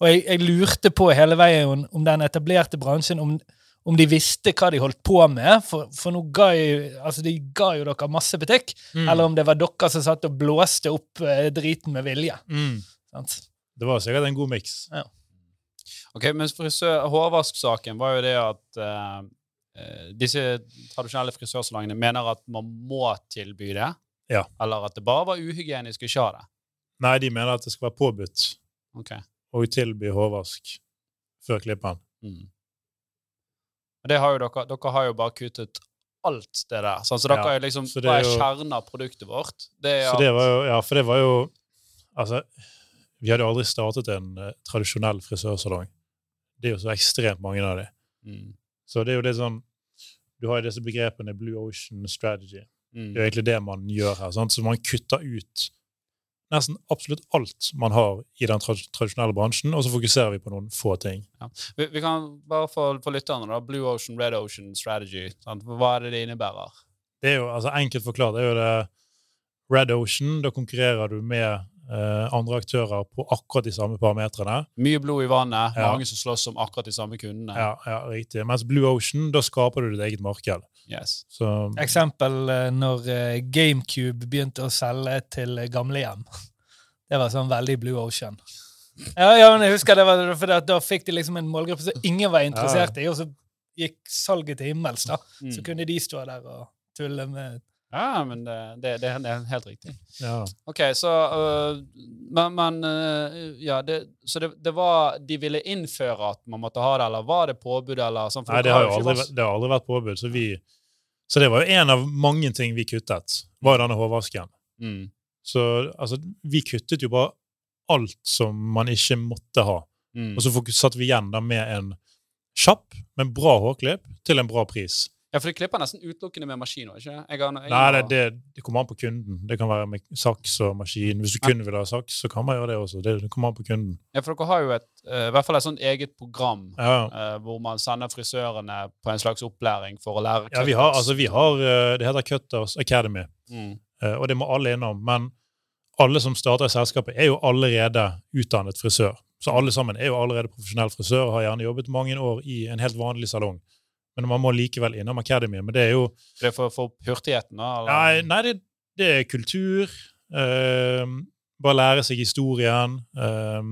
Og jeg, jeg lurte på hele veien om, om den etablerte bransjen, om, om de visste hva de holdt på med, for, for nå ga jo, altså de ga jo dere masse butikk, Mm, eller om det var dere som satt og blåste opp eh, driten med vilje. mm. Det var sikkert en god miks. Ok, men frisør, Hårvasksaken var jo det at eh, eh, disse tradisjonelle frisørsalongene mener at man må tilby det, Ja. eller at det bare var uhygienisk å ikke ha det. Nei, de mener at det skal være påbudt okay. å tilby hårvask før klippen. Mm. Det har dere, dere har jo bare kuttet alt det der. Sånn, så dere Ja, er liksom, så det er jo- kjernen av produktet vårt? Det Så det var jo, ja, for det var jo Altså, vi hadde aldri startet en uh, tradisjonell frisørsalong. Det er jo så ekstremt mange av de. mm, Så det er jo det sånn Du har jo disse begrepene Blue Ocean Strategy. mm, Det er jo egentlig det man gjør her. Sant? Så man kutter ut nesten absolutt alt man har i den tra tradisjonelle bransjen, og så fokuserer vi på noen få ting. Ja. Vi, vi, kan bare for, for lytterne, da. Blue Ocean, Red Ocean strategy. Sant? Hva er det det innebærer? Det er jo, altså Enkelt forklart det er jo det Red Ocean. Da konkurrerer du med eh, andre aktører på akkurat de samme parametrene. Mye blod i vannet, Ja. mange som slåss om akkurat de samme kundene. Ja, ja, riktig. Mens Blue Ocean, da skaper du ditt eget marked. Yes. Så Eksempel eh, når eh, GameCube begynte å selge til eh, gamlehjem. *laughs* Det var sånn veldig Blue Ocean. Ja, ja men jeg husker det var for Da fikk de liksom en målgruppe som ingen var interessert i, og så gikk salget til himmels. da. Så Mm. kunne de stå der og tulle med Ja, men det, det, det, er helt riktig. ja. OK, så uh, Men, men uh, Ja, det, så det, var De ville innføre at man måtte ha det, eller var det påbud, eller sånn? Nei, det har jo aldri, har aldri vært påbud. Så, vi, så det var jo en av mange ting vi kuttet, var denne hårvasken. Mm. Så altså, vi kuttet jo bare alt som man ikke måtte ha. Mm. Og så satt vi igjen da med en kjapp, men bra hårklipp til en bra pris. Ja, for du klipper nesten utelukkende med maskin ikke? Jeg har, jeg Nei, det, det, det kommer an på kunden. Det kan være med saks og maskin. Hvis du kun vil ha saks, så kan man gjøre det også. Det, det kommer an på kunden. Ja, for dere har jo et, uh, i hvert fall et sånt eget program Ja, uh, hvor man sender frisørene på en slags opplæring for å lære ja vi har, altså, vi har uh, Det heter Cutters Academy, Mm. og det må alle innom. Men alle som starter i selskapet, er jo allerede utdannet frisør. Så alle sammen er jo allerede profesjonell frisør og har gjerne jobbet mange år i en helt vanlig salong. Men man må likevel innom Academy. Men det er jo Det er for for hurtigheten, da? eller? Nei, nei det, det er kultur. eh, bare lære seg historien. eh,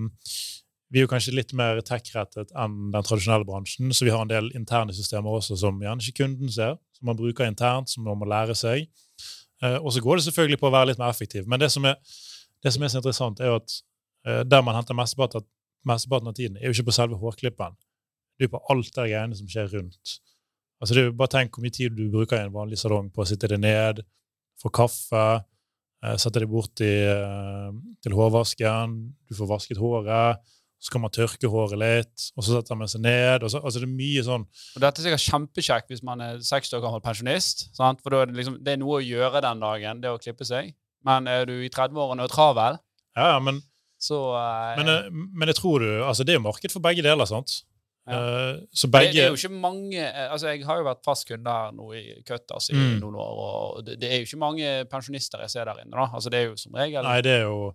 vi er jo kanskje litt mer tech-rettet enn den tradisjonelle bransjen, så vi har en del interne systemer også som gjerne ikke kunden ser, som man bruker internt, som man må lære seg. Uh, og så går det selvfølgelig på å være litt mer effektiv. Men det som er, det som er så interessant, er jo at uh, der man henter mesteparten av tiden, er jo ikke på selve hårklippen. Det er jo på alt det greiene som skjer rundt. Altså det er jo Bare tenk hvor mye tid du bruker i en vanlig salong på å sitte deg ned, få kaffe, eh, sette deg bort i, eh, til hårvasken, du får vasket håret, så kan man tørke håret litt, og så setter man seg ned. så, altså Det er mye sånn Og dette er sikkert kjempekjekt hvis man er 60 år gammel pensjonist. Sant? For er det, liksom, det er noe å gjøre den dagen, det å klippe seg. Men er du i 30-årene og travel, Ja, men, så uh, men, men jeg tror du altså Det er jo marked for begge deler, sant? Ja. Eh, så det, begge det er jo ikke mange eh, altså Jeg har jo vært fast kunde her nå i Cutters i Mm. noen år, og det, det er jo ikke mange pensjonister jeg ser der inne. da. Altså Det er jo som regel Nei, det er jo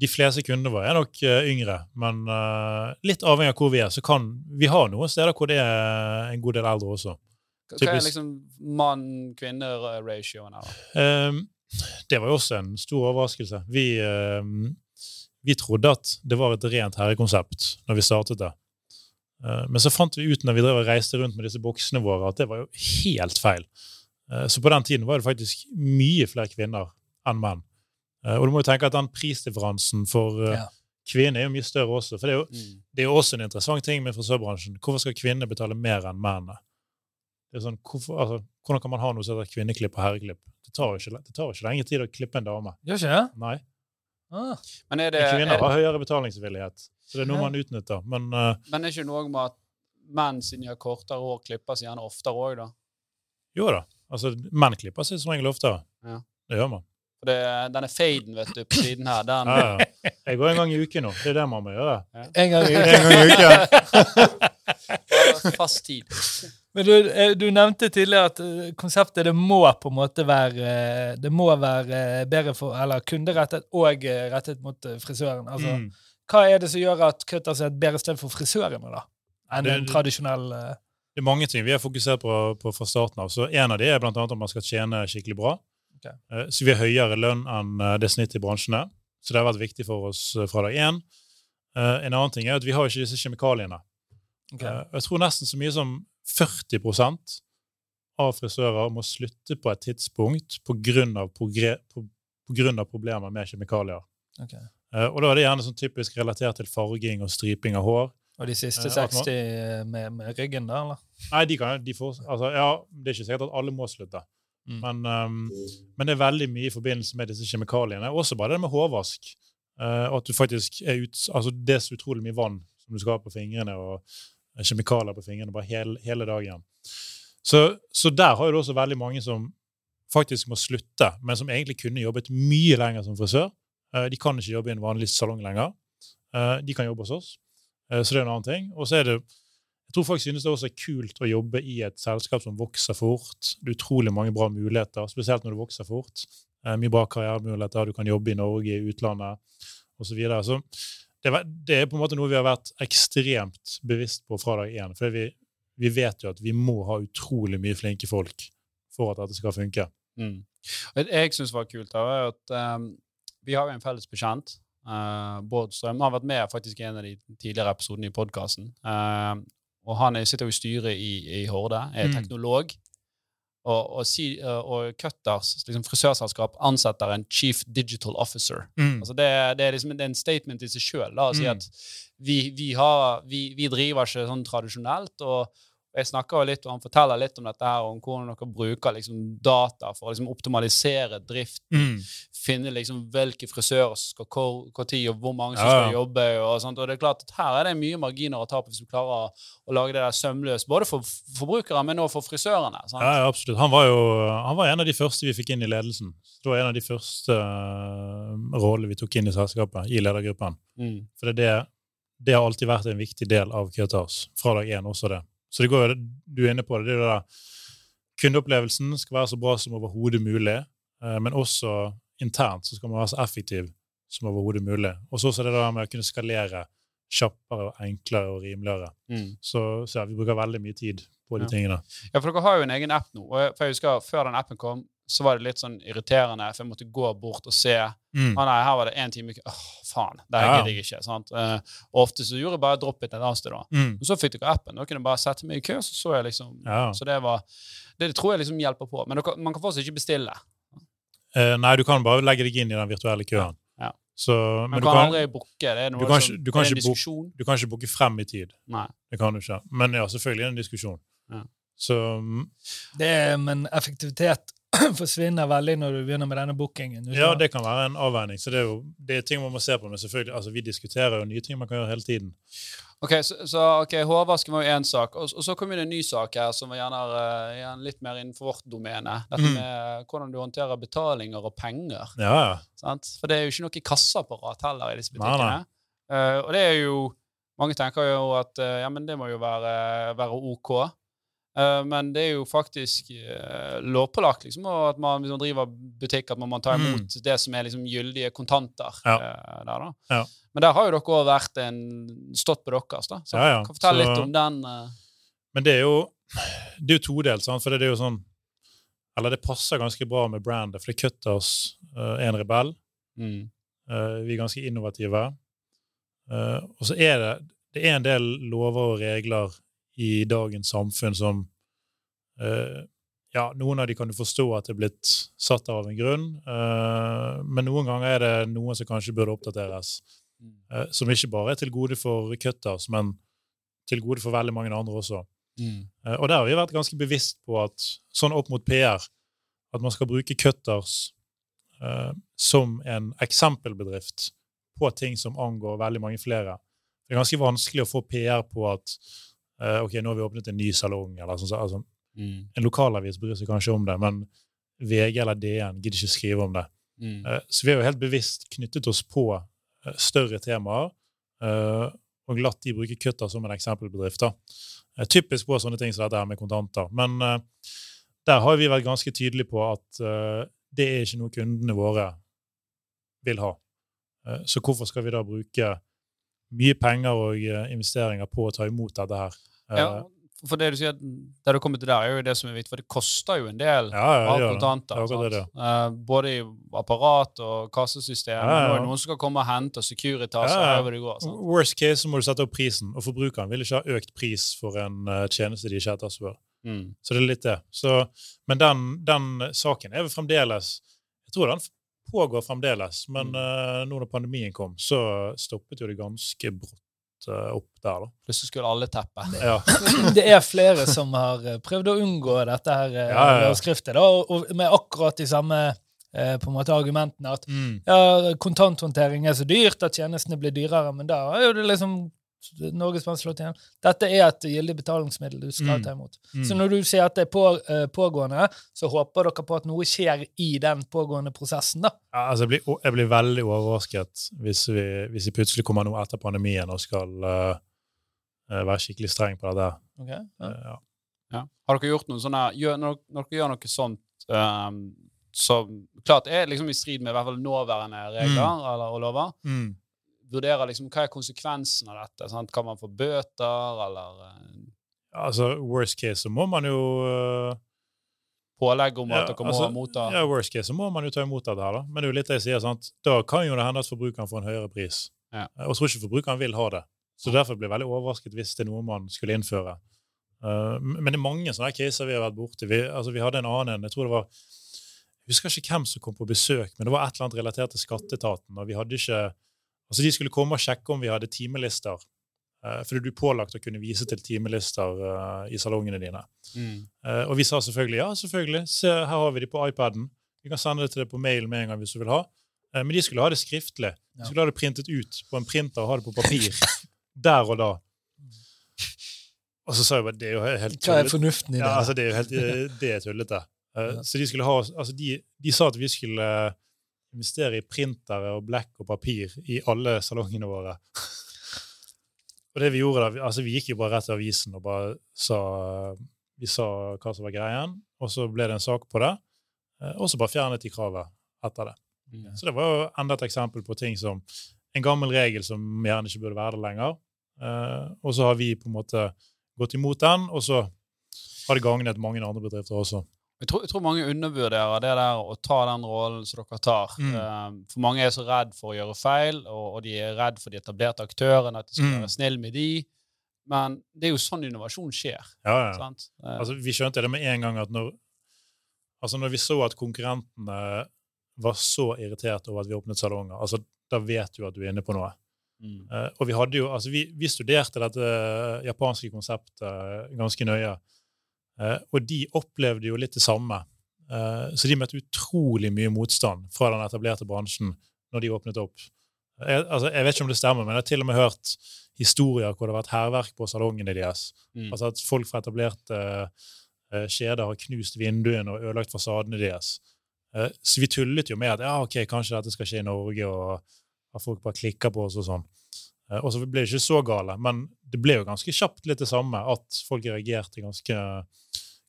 De fleste kundene våre er nok uh, yngre, men uh, litt avhengig av hvor vi er. så kan Vi har noen steder hvor det er en god del eldre også. Hva hva er liksom mann-kvinner-ratioen her? da? Ehm, det var jo også en stor overraskelse. Vi, ehm, vi trodde at det var et rent herrekonsept når vi startet det. Eh, men så fant vi ut når vi drev og reiste rundt med disse boksene våre, at det var jo helt feil. Eh, så på den tiden var det faktisk mye flere kvinner enn menn. Eh, og du må jo tenke at den prisdifferansen for Ja. kvinner er jo mye større også. For det er jo Mm. det er jo også en interessant ting med frisørbransjen. Hvorfor skal kvinner betale mer enn mennene? Det sånn, hvorfor, altså, hvordan kan man ha noe som heter kvinneklipp og herreklipp? Det tar jo ikke, det tar ikke lenge tid å klippe en dame. Gjør ikke det? Nei. Ah. Men er det, Kvinner er, har høyere betalingsvillighet, så det er noe Ja. man utnytter. Men uh, men er ikke noe med at menn siden de har kortere hår, klipper seg gjerne oftere òg, da? jo da, altså, menn klipper seg som regel oftere. Ja. Det gjør man. For det, denne faden vet du, på siden her, den Ja, ja. Jeg går en gang i uken nå. Det er det man må gjøre. En gang i En gang i uken. *laughs* fast tid. Men du, eh, du nevnte tidligere at eh, konseptet det må på en måte være Det må være eh, bedre for Eller kunderettet og rettet mot frisøren. Altså, Mm. Hva er det som gjør at Cutters er et bedre sted for frisørene da, enn Det- en tradisjonell Det er mange ting vi har fokusert på, på fra starten av. Så En av de er blant annet at man skal tjene skikkelig bra. Ok. Eh, Så vi har høyere lønn enn det snittet i bransjene. Så det har vært viktig for oss fra dag én. En annen ting er at vi har ikke disse kjemikaliene. ok. Eh, Jeg tror nesten så mye som 40% av frisører må slutte på et tidspunkt pga. problemer med kjemikalier. Okay. Eh, Og da er det gjerne sånn typisk relatert til farging og striping av hår. Og de siste Eh, at 60 med, med ryggen, da? eller? Nei, de kan, de får, altså, ja, Det er ikke sikkert at alle må slutte. Mm. Men, um, men det er veldig mye i forbindelse med disse kjemikaliene. Også bare det med hårvask. Uh, at du faktisk er ut, altså Det er så utrolig mye vann som du skal ha på fingrene, og kjemikalier på fingrene bare hele, hele dagen. Så, så der har du også veldig mange som faktisk må slutte, men som egentlig kunne jobbet mye lenger som frisør, Eh, de kan ikke jobbe i en vanlig salong lenger. Eh, de kan jobbe hos oss. Eh, så det er en annen ting. Og så er det jeg tror folk synes det også er kult å jobbe i et selskap som vokser fort. Det er utrolig mange bra muligheter, spesielt når det vokser fort. Mye bra karrieremuligheter. Du kan jobbe i Norge, i utlandet osv. Så, videre. så det, det, er på en måte noe vi har vært ekstremt bevisst på fra dag én. For vi, vi, vet jo at vi må ha utrolig mye flinke folk for at dette skal funke. Mm. Det jeg syns var kult, er at um, vi har jo en felles bekjent. Uh, Bård Strøm har vært med faktisk i en av de tidligere episodene i podkasten. Uh, og han sitter jo i styret i, i Horde, er mm. Og, og, si, og Cutters liksom frisørselskap ansetter en chief digital officer. Mm. Altså det, det, er liksom, det, er en statement i seg sjøl å si mm. at vi, vi, har, vi, vi, driver ikke sånn tradisjonelt. og jeg snakker jo litt, og Han forteller litt om dette her, om hvordan dere bruker liksom data for å liksom optimalisere driften. Mm. Finne liksom hvilke frisører som skal hvor, hvor tid, og hvor mange som ja. skal jobbe. og sånt, og det er klart at Her er det mye marginer å ta på hvis du klarer å, å lage det der sømløst. Både for forbrukere, men også for frisørene. Sant? Ja, absolutt. Han var jo han var en av de første vi fikk inn i ledelsen. Det var en av de første uh, rollene vi tok inn i selskapet, i ledergruppen. Mm. For det, det har alltid vært en viktig del av Cutters. Fra dag én også det. Så det går, du er inne på det. det det. Kundeopplevelsen skal være så bra som overhodet mulig, eh, men også internt så skal man være så effektiv som overhodet mulig. Og så er det det med å kunne skalere kjappere og enklere og rimeligere. Mm. Så, så ja, vi bruker veldig mye tid på de ja. tingene. Ja, for dere har jo en egen app nå. og for jeg husker Før den appen kom, så var det litt sånn irriterende, for jeg måtte gå bort og se. Mm. Ah, nei, her var det én time Åh, faen, det ja. gidder jeg ikke. sant? Uh, ofte så gjorde jeg bare drop it et annet sted. da. Mm. Og så fikk dere appen. Da kunne jeg bare sette meg i kø, så så jeg liksom ja. Så det var Det tror jeg liksom hjelper på. Men dere, man kan fortsatt ikke bestille. Uh, nei, du kan bare legge deg inn i den virtuelle køen. Ja. Så, men, men du kan, aldri booke. Det er noe du kan, som, du kan, det en diskusjon. Du kan ikke booke frem i tid. Nei. Det kan du ikke. Men ja, selvfølgelig er det en diskusjon. Ja. Så, mm. det er, men effektivitet *clears throat* forsvinner veldig når du begynner med denne bookingen. Ja, det kan være en avveining. Så det er jo det er ting man må se på. Men selvfølgelig, altså vi diskuterer jo nye ting man kan gjøre hele tiden. Ok, Så, så okay, hårvasken var jo én sak. Og, og, så kom det en ny sak her som var gjerne, uh, gjerne litt mer innenfor vårt domene. Dette mm. med hvordan du håndterer betalinger og penger. Ja, ja. Sant? For det er jo ikke noe kassaapparat heller i disse butikkene. Nei, nei. Uh, og det er jo Mange tenker jo at uh, ja, men det må jo være, være OK. Uh, men det er jo faktisk uh, lovpålagt liksom, at man, hvis man driver butikk, at man må ta imot mm. det som er liksom, gyldige kontanter. Ja. Uh, der, ja. Men der har jo dere vært en, stått på deres. da. Så ja, kan fortelle Så, litt om den. Men det er jo det er jo todelt, for det er jo sånn Eller det passer ganske bra med brandet, for det kutter oss uh, en rebell. Mm. vi er ganske innovative. og så er det, det er en del lover og regler i dagens samfunn som uh, ja, Noen av de kan du forstå at det er blitt satt av en grunn, uh, men noen ganger er det noen som kanskje burde oppdateres. Uh, som ikke bare er til gode for cutters, men til gode for veldig mange andre også. Mm. og der har vi vært ganske bevisst på at sånn opp mot PR at man skal bruke cutters som en eksempelbedrift på ting som angår veldig mange flere. Det er ganske vanskelig å få PR på at uh, ok, nå har vi åpnet en ny salong. eller sånn, altså, mm. En lokalavis bryr seg kanskje om det, men VG eller DN gidder ikke skrive om det. Mm. Uh, så vi har jo helt bevisst knyttet oss på uh, større temaer og latt de bruke Kutter som en eksempelbedrift. da. typisk på sånne ting som dette her med kontanter. Men der har vi vært ganske tydelige på at det er ikke noe kundene våre vil ha. Så hvorfor skal vi da bruke mye penger og investeringer på å ta imot dette her. Ja, eh, for det du sier, det du kommer til der, er jo det som er viktig, for det koster jo en del ja, ja, av kontanter. Det, uh, både i apparat og kassesystem. Ja, ja. Og noen skal komme og hente, og Securitas og over det går. Sant? Worst case så må du sette opp prisen, og forbrukeren vil ikke ha økt pris for en uh, tjeneste de ikke etterspør. Mm. Så det er litt det. Så, men den, den saken er vel fremdeles Jeg tror den pågår fremdeles. Men mm. uh, nå når pandemien kom, så stoppet jo det ganske brått opp der. da. Plutselig skulle alle teppe. *laughs* Ja. *laughs* det er flere som har eh, prøvd å unngå dette her uh, ja, ja, skriftet, da, og med akkurat de samme på en måte argumentene at mm. ja, kontanthåndtering er så dyrt at tjenestene blir dyrere, men da er jo det liksom Norges Bank. Dette er et gyldig betalingsmiddel du skal Mm. ta imot. Mm. Så når du sier at det er på, uh, pågående, så håper dere på at noe skjer i den pågående prosessen, da. Ja, altså, jeg, blir, jeg blir veldig overrasket hvis vi, hvis vi plutselig kommer noe etter pandemien og skal eh, være skikkelig streng på dette. Okay, Ja. Uh, ja. Ja. Har dere gjort noe sånt? gjør, når, når dere gjør noe sånt um, som klart er liksom i strid med i hvert fall nåværende regler eller, og lover, Mm. Vurderer liksom hva er konsekvensen av dette? Sant? Kan man få bøter, eller eh, altså, worst case så må man jo uh, pålegg om at dere må altså, motta Ja, worst case så må man jo ta imot dette her, da. Men det er jo litt det jeg sier, sant? da kan jo det hende at forbrukeren får en høyere pris. Ja. Eh, Og jeg tror ikke forbrukeren vil ha det. Så derfor blir jeg veldig overrasket hvis det er noe man skulle innføre. Uh, men det er mange sånne caser vi har vært borti. Vi, altså, vi hadde en annen en, jeg tror det var Jeg husker ikke hvem som kom på besøk, men det var et eller annet relatert til skatteetaten. og vi hadde ikke, altså De skulle komme og sjekke om vi hadde timelister. Uh, fordi du er pålagt å kunne vise til timelister uh, i salongene dine. mm. Uh, og vi sa selvfølgelig ja, selvfølgelig. Se, her har vi de på iPaden. Vi kan sende det til deg på mail med en gang hvis du vil ha. Men de skulle ha det skriftlig. De skulle ha det printet ut på en printer og ha det på papir. *laughs* der og da. Og så sa jeg bare det er jo helt Hva er fornuften i det? Ja, altså, det er jo helt det er tullete. *laughs* Ja. Så de skulle ha altså de, de sa at vi skulle investere i printere og blekk og papir i alle salongene våre. *laughs* og det vi gjorde da, altså vi gikk jo bare rett til avisen og bare sa vi sa hva som var greien, og så ble det en sak på det. eh, Og så bare fjernet de kravet etter det. Mm. Så det var jo enda et eksempel på ting som en gammel regel som gjerne ikke burde være der lenger. Eh, og så har vi på en måte gått imot den, og så har det gagnet mange andre bedrifter også. Jeg tror, jeg tror mange undervurderer det der å ta den rollen som dere tar. Mm. Um, for mange er så redd for å gjøre feil, og, og de er redd for de etablerte aktørene, at de skal Mm. være snill med de. Men det er jo sånn innovasjon skjer. Ja, ja. sant? Eh, Altså, vi skjønte det med en gang at når, altså når vi så at konkurrentene var så irritert over at vi åpnet salonger, altså, da vet du at du er inne på noe. mm. Uh, og vi jo, altså vi, vi studerte dette eh, japanske konseptet eh, ganske nøye, eh, og de opplevde jo litt det samme. Eh, så de møtte utrolig mye motstand fra den etablerte bransjen når de åpnet opp. Jeg, altså, jeg vet ikke om det stemmer, men jeg har til og med hørt historier hvor det har vært hærverk på salongene deres. Mm. Altså at folk fra etablerte eh, kjeder har knust vinduene og ødelagt fasadene deres. Eh, så vi tullet jo med at ja, ok, kanskje dette skal skje i Norge, og at folk bare klikker på oss og sånn. Eh, og så ble det ikke så gale, men det ble jo ganske kjapt litt det samme, at folk reagerte ganske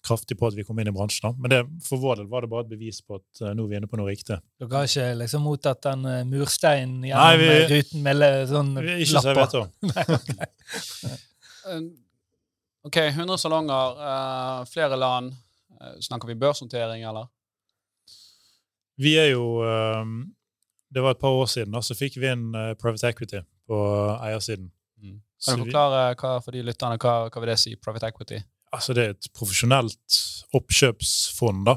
kraftig på at vi kom inn i bransjen. da. Men det, for vår del var det bare et bevis på at eh, nå er vi inne på noe riktig. Dere har ikke liksom mottatt den mursteinen gjennom Nei, vi- eh, ruten med le- sånn Vi- Ikke så jeg vet om. Eh, OK, 100 salonger, eh, flere land. Eh, snakker vi børsnotering, eller? Vi er jo eh, Det var et par år siden, da, så fikk vi inn eh, private equity på eiersiden. Mm. Kan du forklare hva, for de lytterne, hva, hva vil det si, private equity? altså det er et profesjonelt oppkjøpsfond da,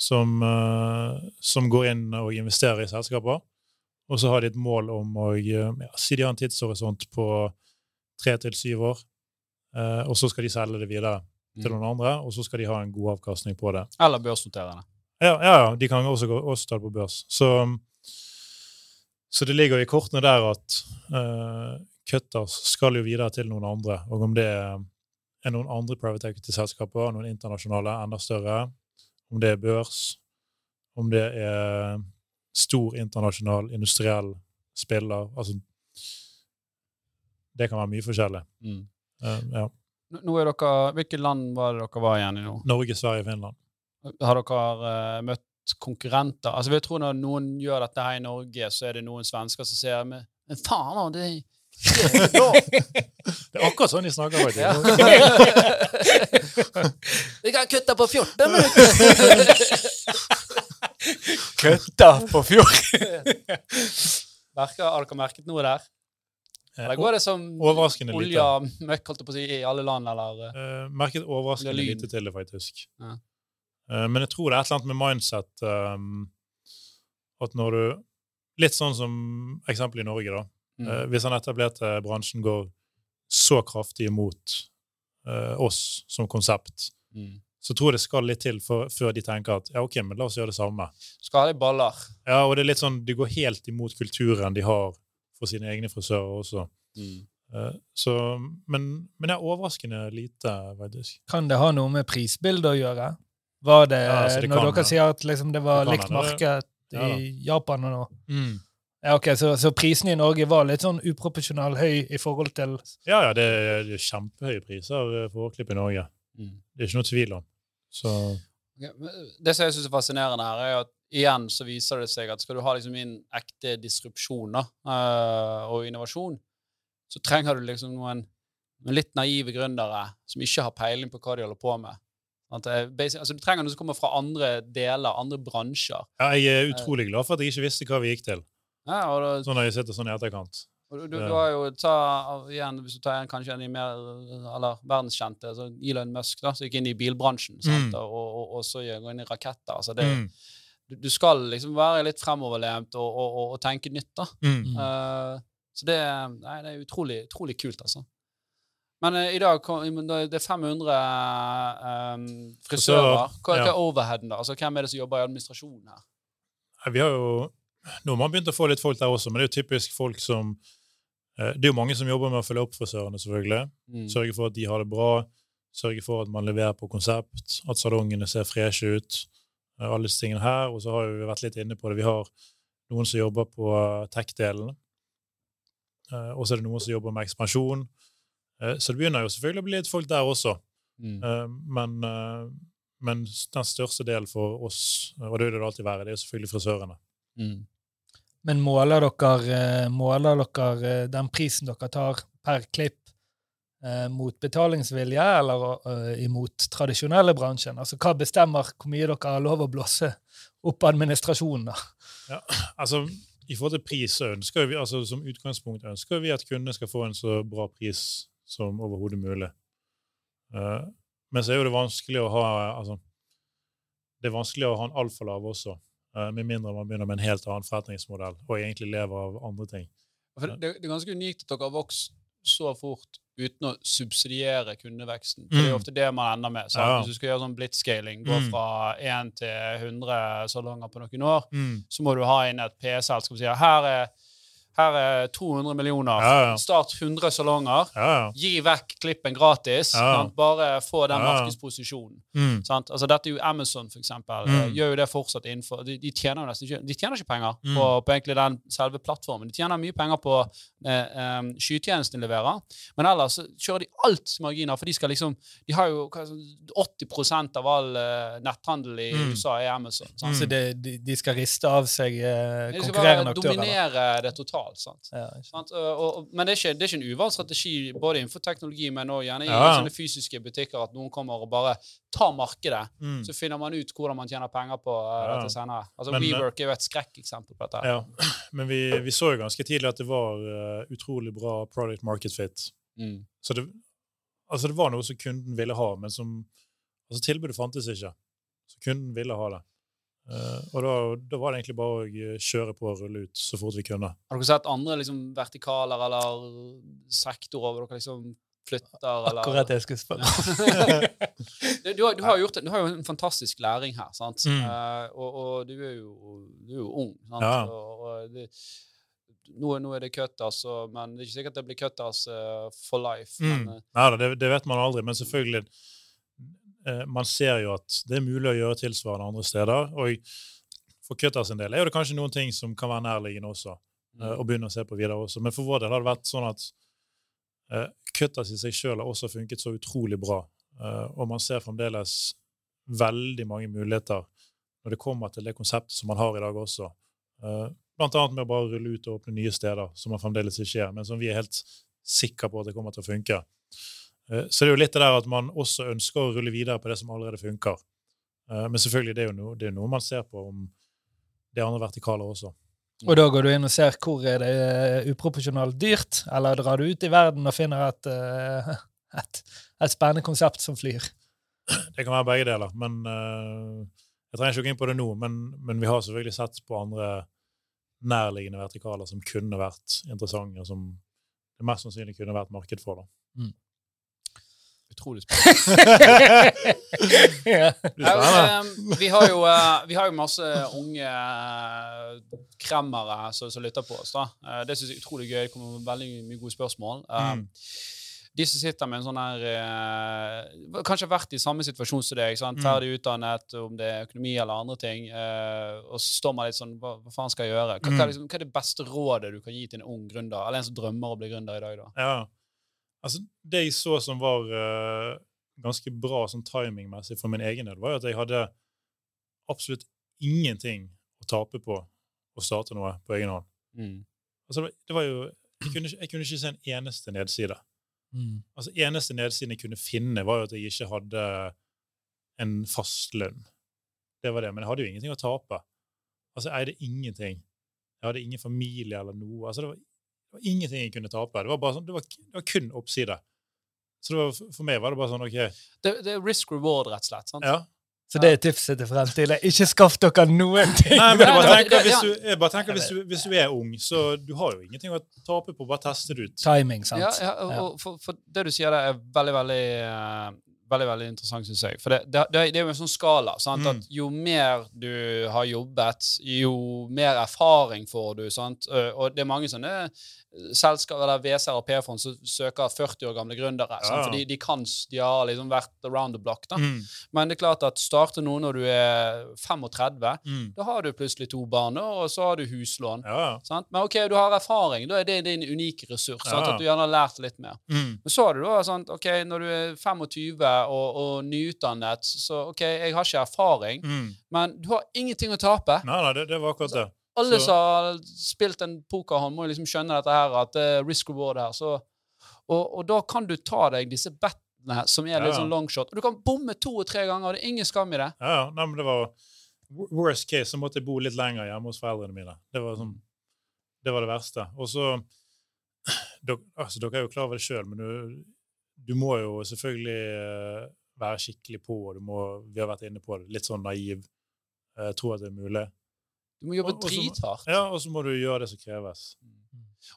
som, eh, som går inn og investerer i selskaper. Og så har de et mål om å ja, si de har en tidshorisont på tre til syv år. eh, og så skal de selge det videre til Mm. noen andre, og så skal de ha en god avkastning på det. Eller børsnoterende. Ja, ja, ja de kan også, gå, også ta det på børs. Så, så det ligger i kortene der at uh, Cutters skal jo videre til noen andre. Og om det er noen andre private equity-selskaper, noen internasjonale, enda større, om det er børs, om det er stor internasjonal industriell spiller altså Det kan være mye forskjellig. Mm. Uh, ja. Nå er dere, Hvilke land var det dere var igjen i nå? Norge, Sverige, Finland. Har dere uh, møtt konkurrenter? Altså, jeg tror Når noen gjør dette her i Norge, så er det noen svensker som ser med, men faen, da, det, *laughs* det er akkurat sånn de snakker, Ja. faktisk. *laughs* Vi kan kutte på 14 minutter! *laughs* kutte på fjorden! Merker, har dere merket noe der? Eller går det som Overraskende lite. olje og møkk holdt jeg på å si, i alle land, eller? eh? Uh, merket overraskende lite til det, faktisk. Ja. Eh, men jeg tror det er et eller annet med mindset um, at når du Litt sånn som eksempel i Norge, da. Mm. Uh, hvis den etablerte bransjen går så kraftig imot uh, oss som konsept, Mm. så tror jeg det skal litt til for, før de tenker at ja, ok, men la oss gjøre det samme. Skal ha baller. Ja, og det er litt sånn, De går helt imot kulturen de har for sine egne frisører også. Mm. Eh, så, men, men det er overraskende lite, faktisk. Kan det ha noe med prisbildet å gjøre? Var det, Ja, altså, det når kan dere sier at liksom, det var Det kan likt marked Ja i Japan og nå? Ja, ok, så, så prisene i Norge var litt sånn uproporsjonal høy i forhold til Ja, ja, det er, det er kjempehøye priser for hårklipp i Norge. Mm. Det er ikke noe tvil om. Så Det som jeg synes er fascinerende her, er at igjen så viser det seg at skal du ha liksom inn ekte disrupsjoner eh, og innovasjon, så trenger du liksom noen, noen litt naive gründere som ikke har peiling på hva de holder på med. Det er altså Du trenger noe som kommer fra andre deler, andre bransjer. ja, jeg er utrolig glad for at jeg ikke visste hva vi gikk til. Ja, og da, Sånn har jeg sitter sånn i etterkant. du, du, du har jo ta, igjen, Hvis du tar igjen kanskje en av de mer eller verdenskjente, altså Elon Musk, da, som gikk inn i bilbransjen Mm. og, og, og så går inn i raketter. altså det Mm. du, du skal liksom være litt fremoverlent og, og tenke nytt, da. Mm. Uh, så det, nei, det er utrolig, utrolig kult, altså. Men uh, i dag kom, det er 500 um, frisører. Hva, ja. hva er overheaden, da? Altså, Hvem er det som jobber i administrasjonen her? Vi har jo Nå har man begynt å få litt folk der også, men det er jo typisk folk som eh, Det er jo mange som jobber med å følge opp frisørene, selvfølgelig. Mm. Sørge for at de har det bra. Sørge for at man leverer på konsept, at salongene ser freshe ut. eh, Alle disse tingene her. Og så har vi vært litt inne på det. Vi har noen som jobber på tech-delen. Og så er det noen som jobber med ekspansjon. Eh, Så det begynner jo selvfølgelig å bli litt folk der også. Mm. Eh, Men, eh, men den største delen for oss, og det vil det alltid være, det er selvfølgelig frisørene. Mm. Men måler dere, måler dere den prisen dere tar per klipp mot betalingsvilje eller imot tradisjonelle bransjen? Altså hva bestemmer hvor mye dere har lov å blåse opp administrasjonen? da? Ja, *clears throat* altså I forhold til pris så ønsker vi, altså som utgangspunkt ønsker vi at kundene skal få en så bra pris som overhodet mulig. Uh, men så er jo det vanskelig å ha altså, Det er vanskelig å ha en altfor lav også, uh, med mindre man begynner med en helt annen forretningsmodell og egentlig lever av andre ting. Det, det er ganske unikt at dere har vokst så fort uten å subsidiere kundeveksten. For Det er jo Mm. ofte det man ender med. Ja. Hvis du skal gjøre sånn blitzscaling, gå Mm. fra 1 til 100 salonger på noen år, så må du ha inn et P-selskap som sier her er, her er 200 millioner, start 100 salonger, Ja, ja. gi vekk klippen gratis, bare få den markedsposisjonen. Mm. Sant? Altså, dette er jo Amazon, for eksempel. Mm. eh, Gjør jo det fortsatt innenfor De, de tjener jo nesten ikke De tjener ikke penger Mm. på, på egentlig den selve plattformen. De tjener mye penger på eh, um, skytjenesten de leverer, men ellers kjører de alt marginer, for de skal liksom De har jo hva, er det, 80% av all uh, netthandel i Mm. USA er Amazon. Så de, de skal riste av seg eh, De skal bare aktører? dominere det totalt. Sant? Ja, sant. Og, og, men det er, ikke, det er ikke en uvant strategi både innenfor teknologi, men også gjerne i Ja. sånne fysiske butikker at noen kommer og bare tar markedet. Mm. Så finner man ut hvordan man tjener penger på uh, dette senere. Altså, Men, WeWork er jo et skrekkeksempel på dette. Ja. *clears throat* Men vi, vi så jo ganske tidlig at det var uh, utrolig bra product market fit. Mm. Så det, altså det var noe som kunden ville ha, men som altså tilbudet fantes ikke. Så kunden ville ha det. Eh, og da, da var det egentlig bare å eh, kjøre på og rulle ut så fort vi kunne. Har dere sett andre liksom, vertikaler eller sektorer hvor dere liksom flytter? Eller? Akkurat det jeg skulle spørre. *laughs* du, du, har, du, har gjort, du har jo en fantastisk læring her, sant? Mm. Eh, og, og du er jo, du er jo ung. Sant? Ja. Og, og det, nå, nå er det cutters, men det er ikke sikkert det blir cutters eh, for life. Mm. Men, Nei, det, det vet man aldri, men selvfølgelig eh, Man ser jo at det er mulig å gjøre tilsvarende andre steder. Og for Cutters en del er det kanskje noen ting som kan være nærliggende også, eh, å begynne å se på videre også. Men for vår del har det vært sånn at eh, Cutters i seg sjøl har også funket så utrolig bra. Eh, og man ser fremdeles veldig mange muligheter når det kommer til det konseptet som man har i dag også. Eh, blant annet med å bare rulle ut og åpne nye steder, som man fremdeles ikke er, men som vi er helt sikre på at det kommer til å funke. Eh, Så det er jo litt det der at man også ønsker å rulle videre på det som allerede funker. Eh, Men selvfølgelig, det er jo noe, det er noe man ser på om det andre vertikaler også. Og da går du inn og ser hvor er det eh, uproporsjonalt dyrt, eller drar du ut i verden og finner et, *laughs* et, et spennende konsept som flyr? Det kan være begge deler. men Jeg trenger ikke å gå inn på det nå, men, men vi har selvfølgelig sett på andre nærliggende vertikaler som kunne vært interessante, og som det mest sannsynlig kunne vært marked for. Da. Utrolig spennende. *laughs* ja. Eh, vi, har jo, eh, vi har jo masse unge eh, kremmere som, som lytter på oss. da. Eh, Det syns jeg er utrolig gøy. Det kommer veldig mye gode spørsmål. Mm. De som sitter med en sånn her Kanskje har vært i samme situasjon som deg. Sant? Mm. Ferdig utdannet, om det er økonomi eller andre ting. og så står man litt sånn Hva, hva faen skal jeg gjøre? Hva, Mm. liksom, hva er det beste rådet du kan gi til en ung gründer, eller en som drømmer å bli gründer i dag? da? Ja. Altså, det jeg så som var uh, ganske bra sånn timingmessig for min egen del, var jo at jeg hadde absolutt ingenting å tape på å starte noe på egen hånd. Mm. Altså, det var- jo, jeg, kunne, jeg kunne ikke se en eneste nedside. Mm. Altså, eneste nedsiden jeg kunne finne, var jo at jeg ikke hadde en fast lønn. Det var det, Men jeg hadde jo ingenting å tape. Altså, Jeg eide ingenting. Jeg hadde ingen familie eller noe. Altså, det var, det var ingenting jeg kunne tape. Det var, bare sånn, det var, det var kun oppside. Så det var, for meg var det bare sånn OK. Det, det er risk reward, rett og slett. sant? ja. Så det er tipset til fremtiden. Ikke skaff dere noen *laughs* ting! Nei, men jeg bare tenker, hvis du, jeg bare tenker hvis, du, hvis du er ung, så du har jo ingenting å tape på. Bare teste det ut. Timing, sant? Ja, ja, og, for, for det du sier der, er veldig, veldig eh, veldig, veldig interessant, syns jeg. For det, det, det er jo en sånn skala. Sant? Mm. At jo mer du har jobbet, jo mer erfaring får du. Sant? Eh, Og det er mange sånne selskap, eller VC-er og P-fond som søker 40 år gamle gründere. Ja. Fordi de kan, de har liksom vært around the block. Da. Mm. Men det er klart at starte nå når du er 35, Mm. da har du plutselig to barn, og så har du huslån. Ja? Men ok, du har erfaring. Da er det din unike ressurs. Ja. At du gjerne har lært litt mer. Mm. Men så har du da sant, ok, når du er 25 og, og nyutdannet, så ok, jeg har ikke erfaring, Mm. men du har ingenting å tape. Nei, nei, det, det var akkurat det. Alle Så- som har spilt en pokerhånd, må liksom skjønne dette her, at det er risk reward her. Så, og, og da kan du ta deg disse bettene som er litt Ja. sånn longshot. Og du kan bomme to og tre ganger, og det er ingen skam i det. Ja, ja. Nei, men det var Worst case så måtte jeg bo litt lenger hjemme hos foreldrene mine. Det var, sånn, det, var det verste. Og så *clears throat* dere, altså, dere er jo klar over det sjøl, men du, du må jo selvfølgelig eh, være skikkelig på, og du må Vi har vært inne på det. Litt sånn naiv. Jeg tro at det er mulig. Du må jobbe drithardt. Ja, og så må du gjøre det som kreves.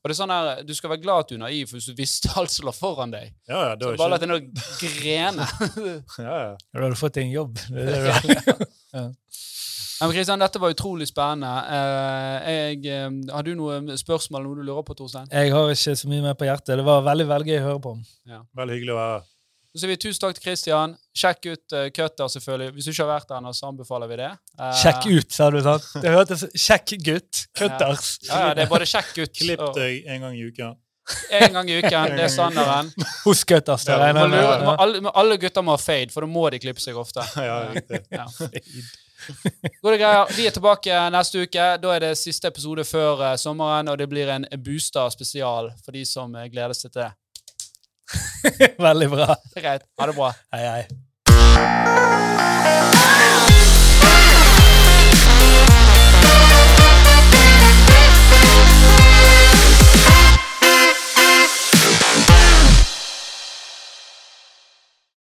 Og det er sånn her, Du skal være glad at du er naiv, for hvis du visste alt som lå foran deg. Ja, ja, det Så bare la det nå grene. *laughs* ja, ja. Da har du fått deg en jobb. Det det *laughs* ja. Ja, men Kristian, dette var utrolig spennende. Eh, jeg, eh, har du noen spørsmål noe du lurer på, Torstein? Jeg har ikke så mye mer på hjertet. Det var veldig veldig gøy å høre på. Veldig hyggelig å være her. Så sier vi tusen takk til Kristian. Sjekk ut uh, Cutter, selvfølgelig. Hvis du ikke har vært der ennå, så anbefaler vi det. Uh, Sjekk ut, sa du. sant? Det hørtes Sjekk gutt. Cutters. Ja, ja, det er både sjekk ut Klipp deg en gang i uka. en gang i uken. Det er standarden. *laughs* Hos Cutters. Ja, må alle, alle gutter må ha fade, for da må de klippe seg ofte. *laughs* Ja, riktig. Ja. Gode greier. Vi er tilbake neste uke. Da er det siste episode før eh, sommeren, og det blir en booster spesial for de som eh, gleder seg til det. *laughs* Veldig bra. Greit. Ha det bra. Hei, hei.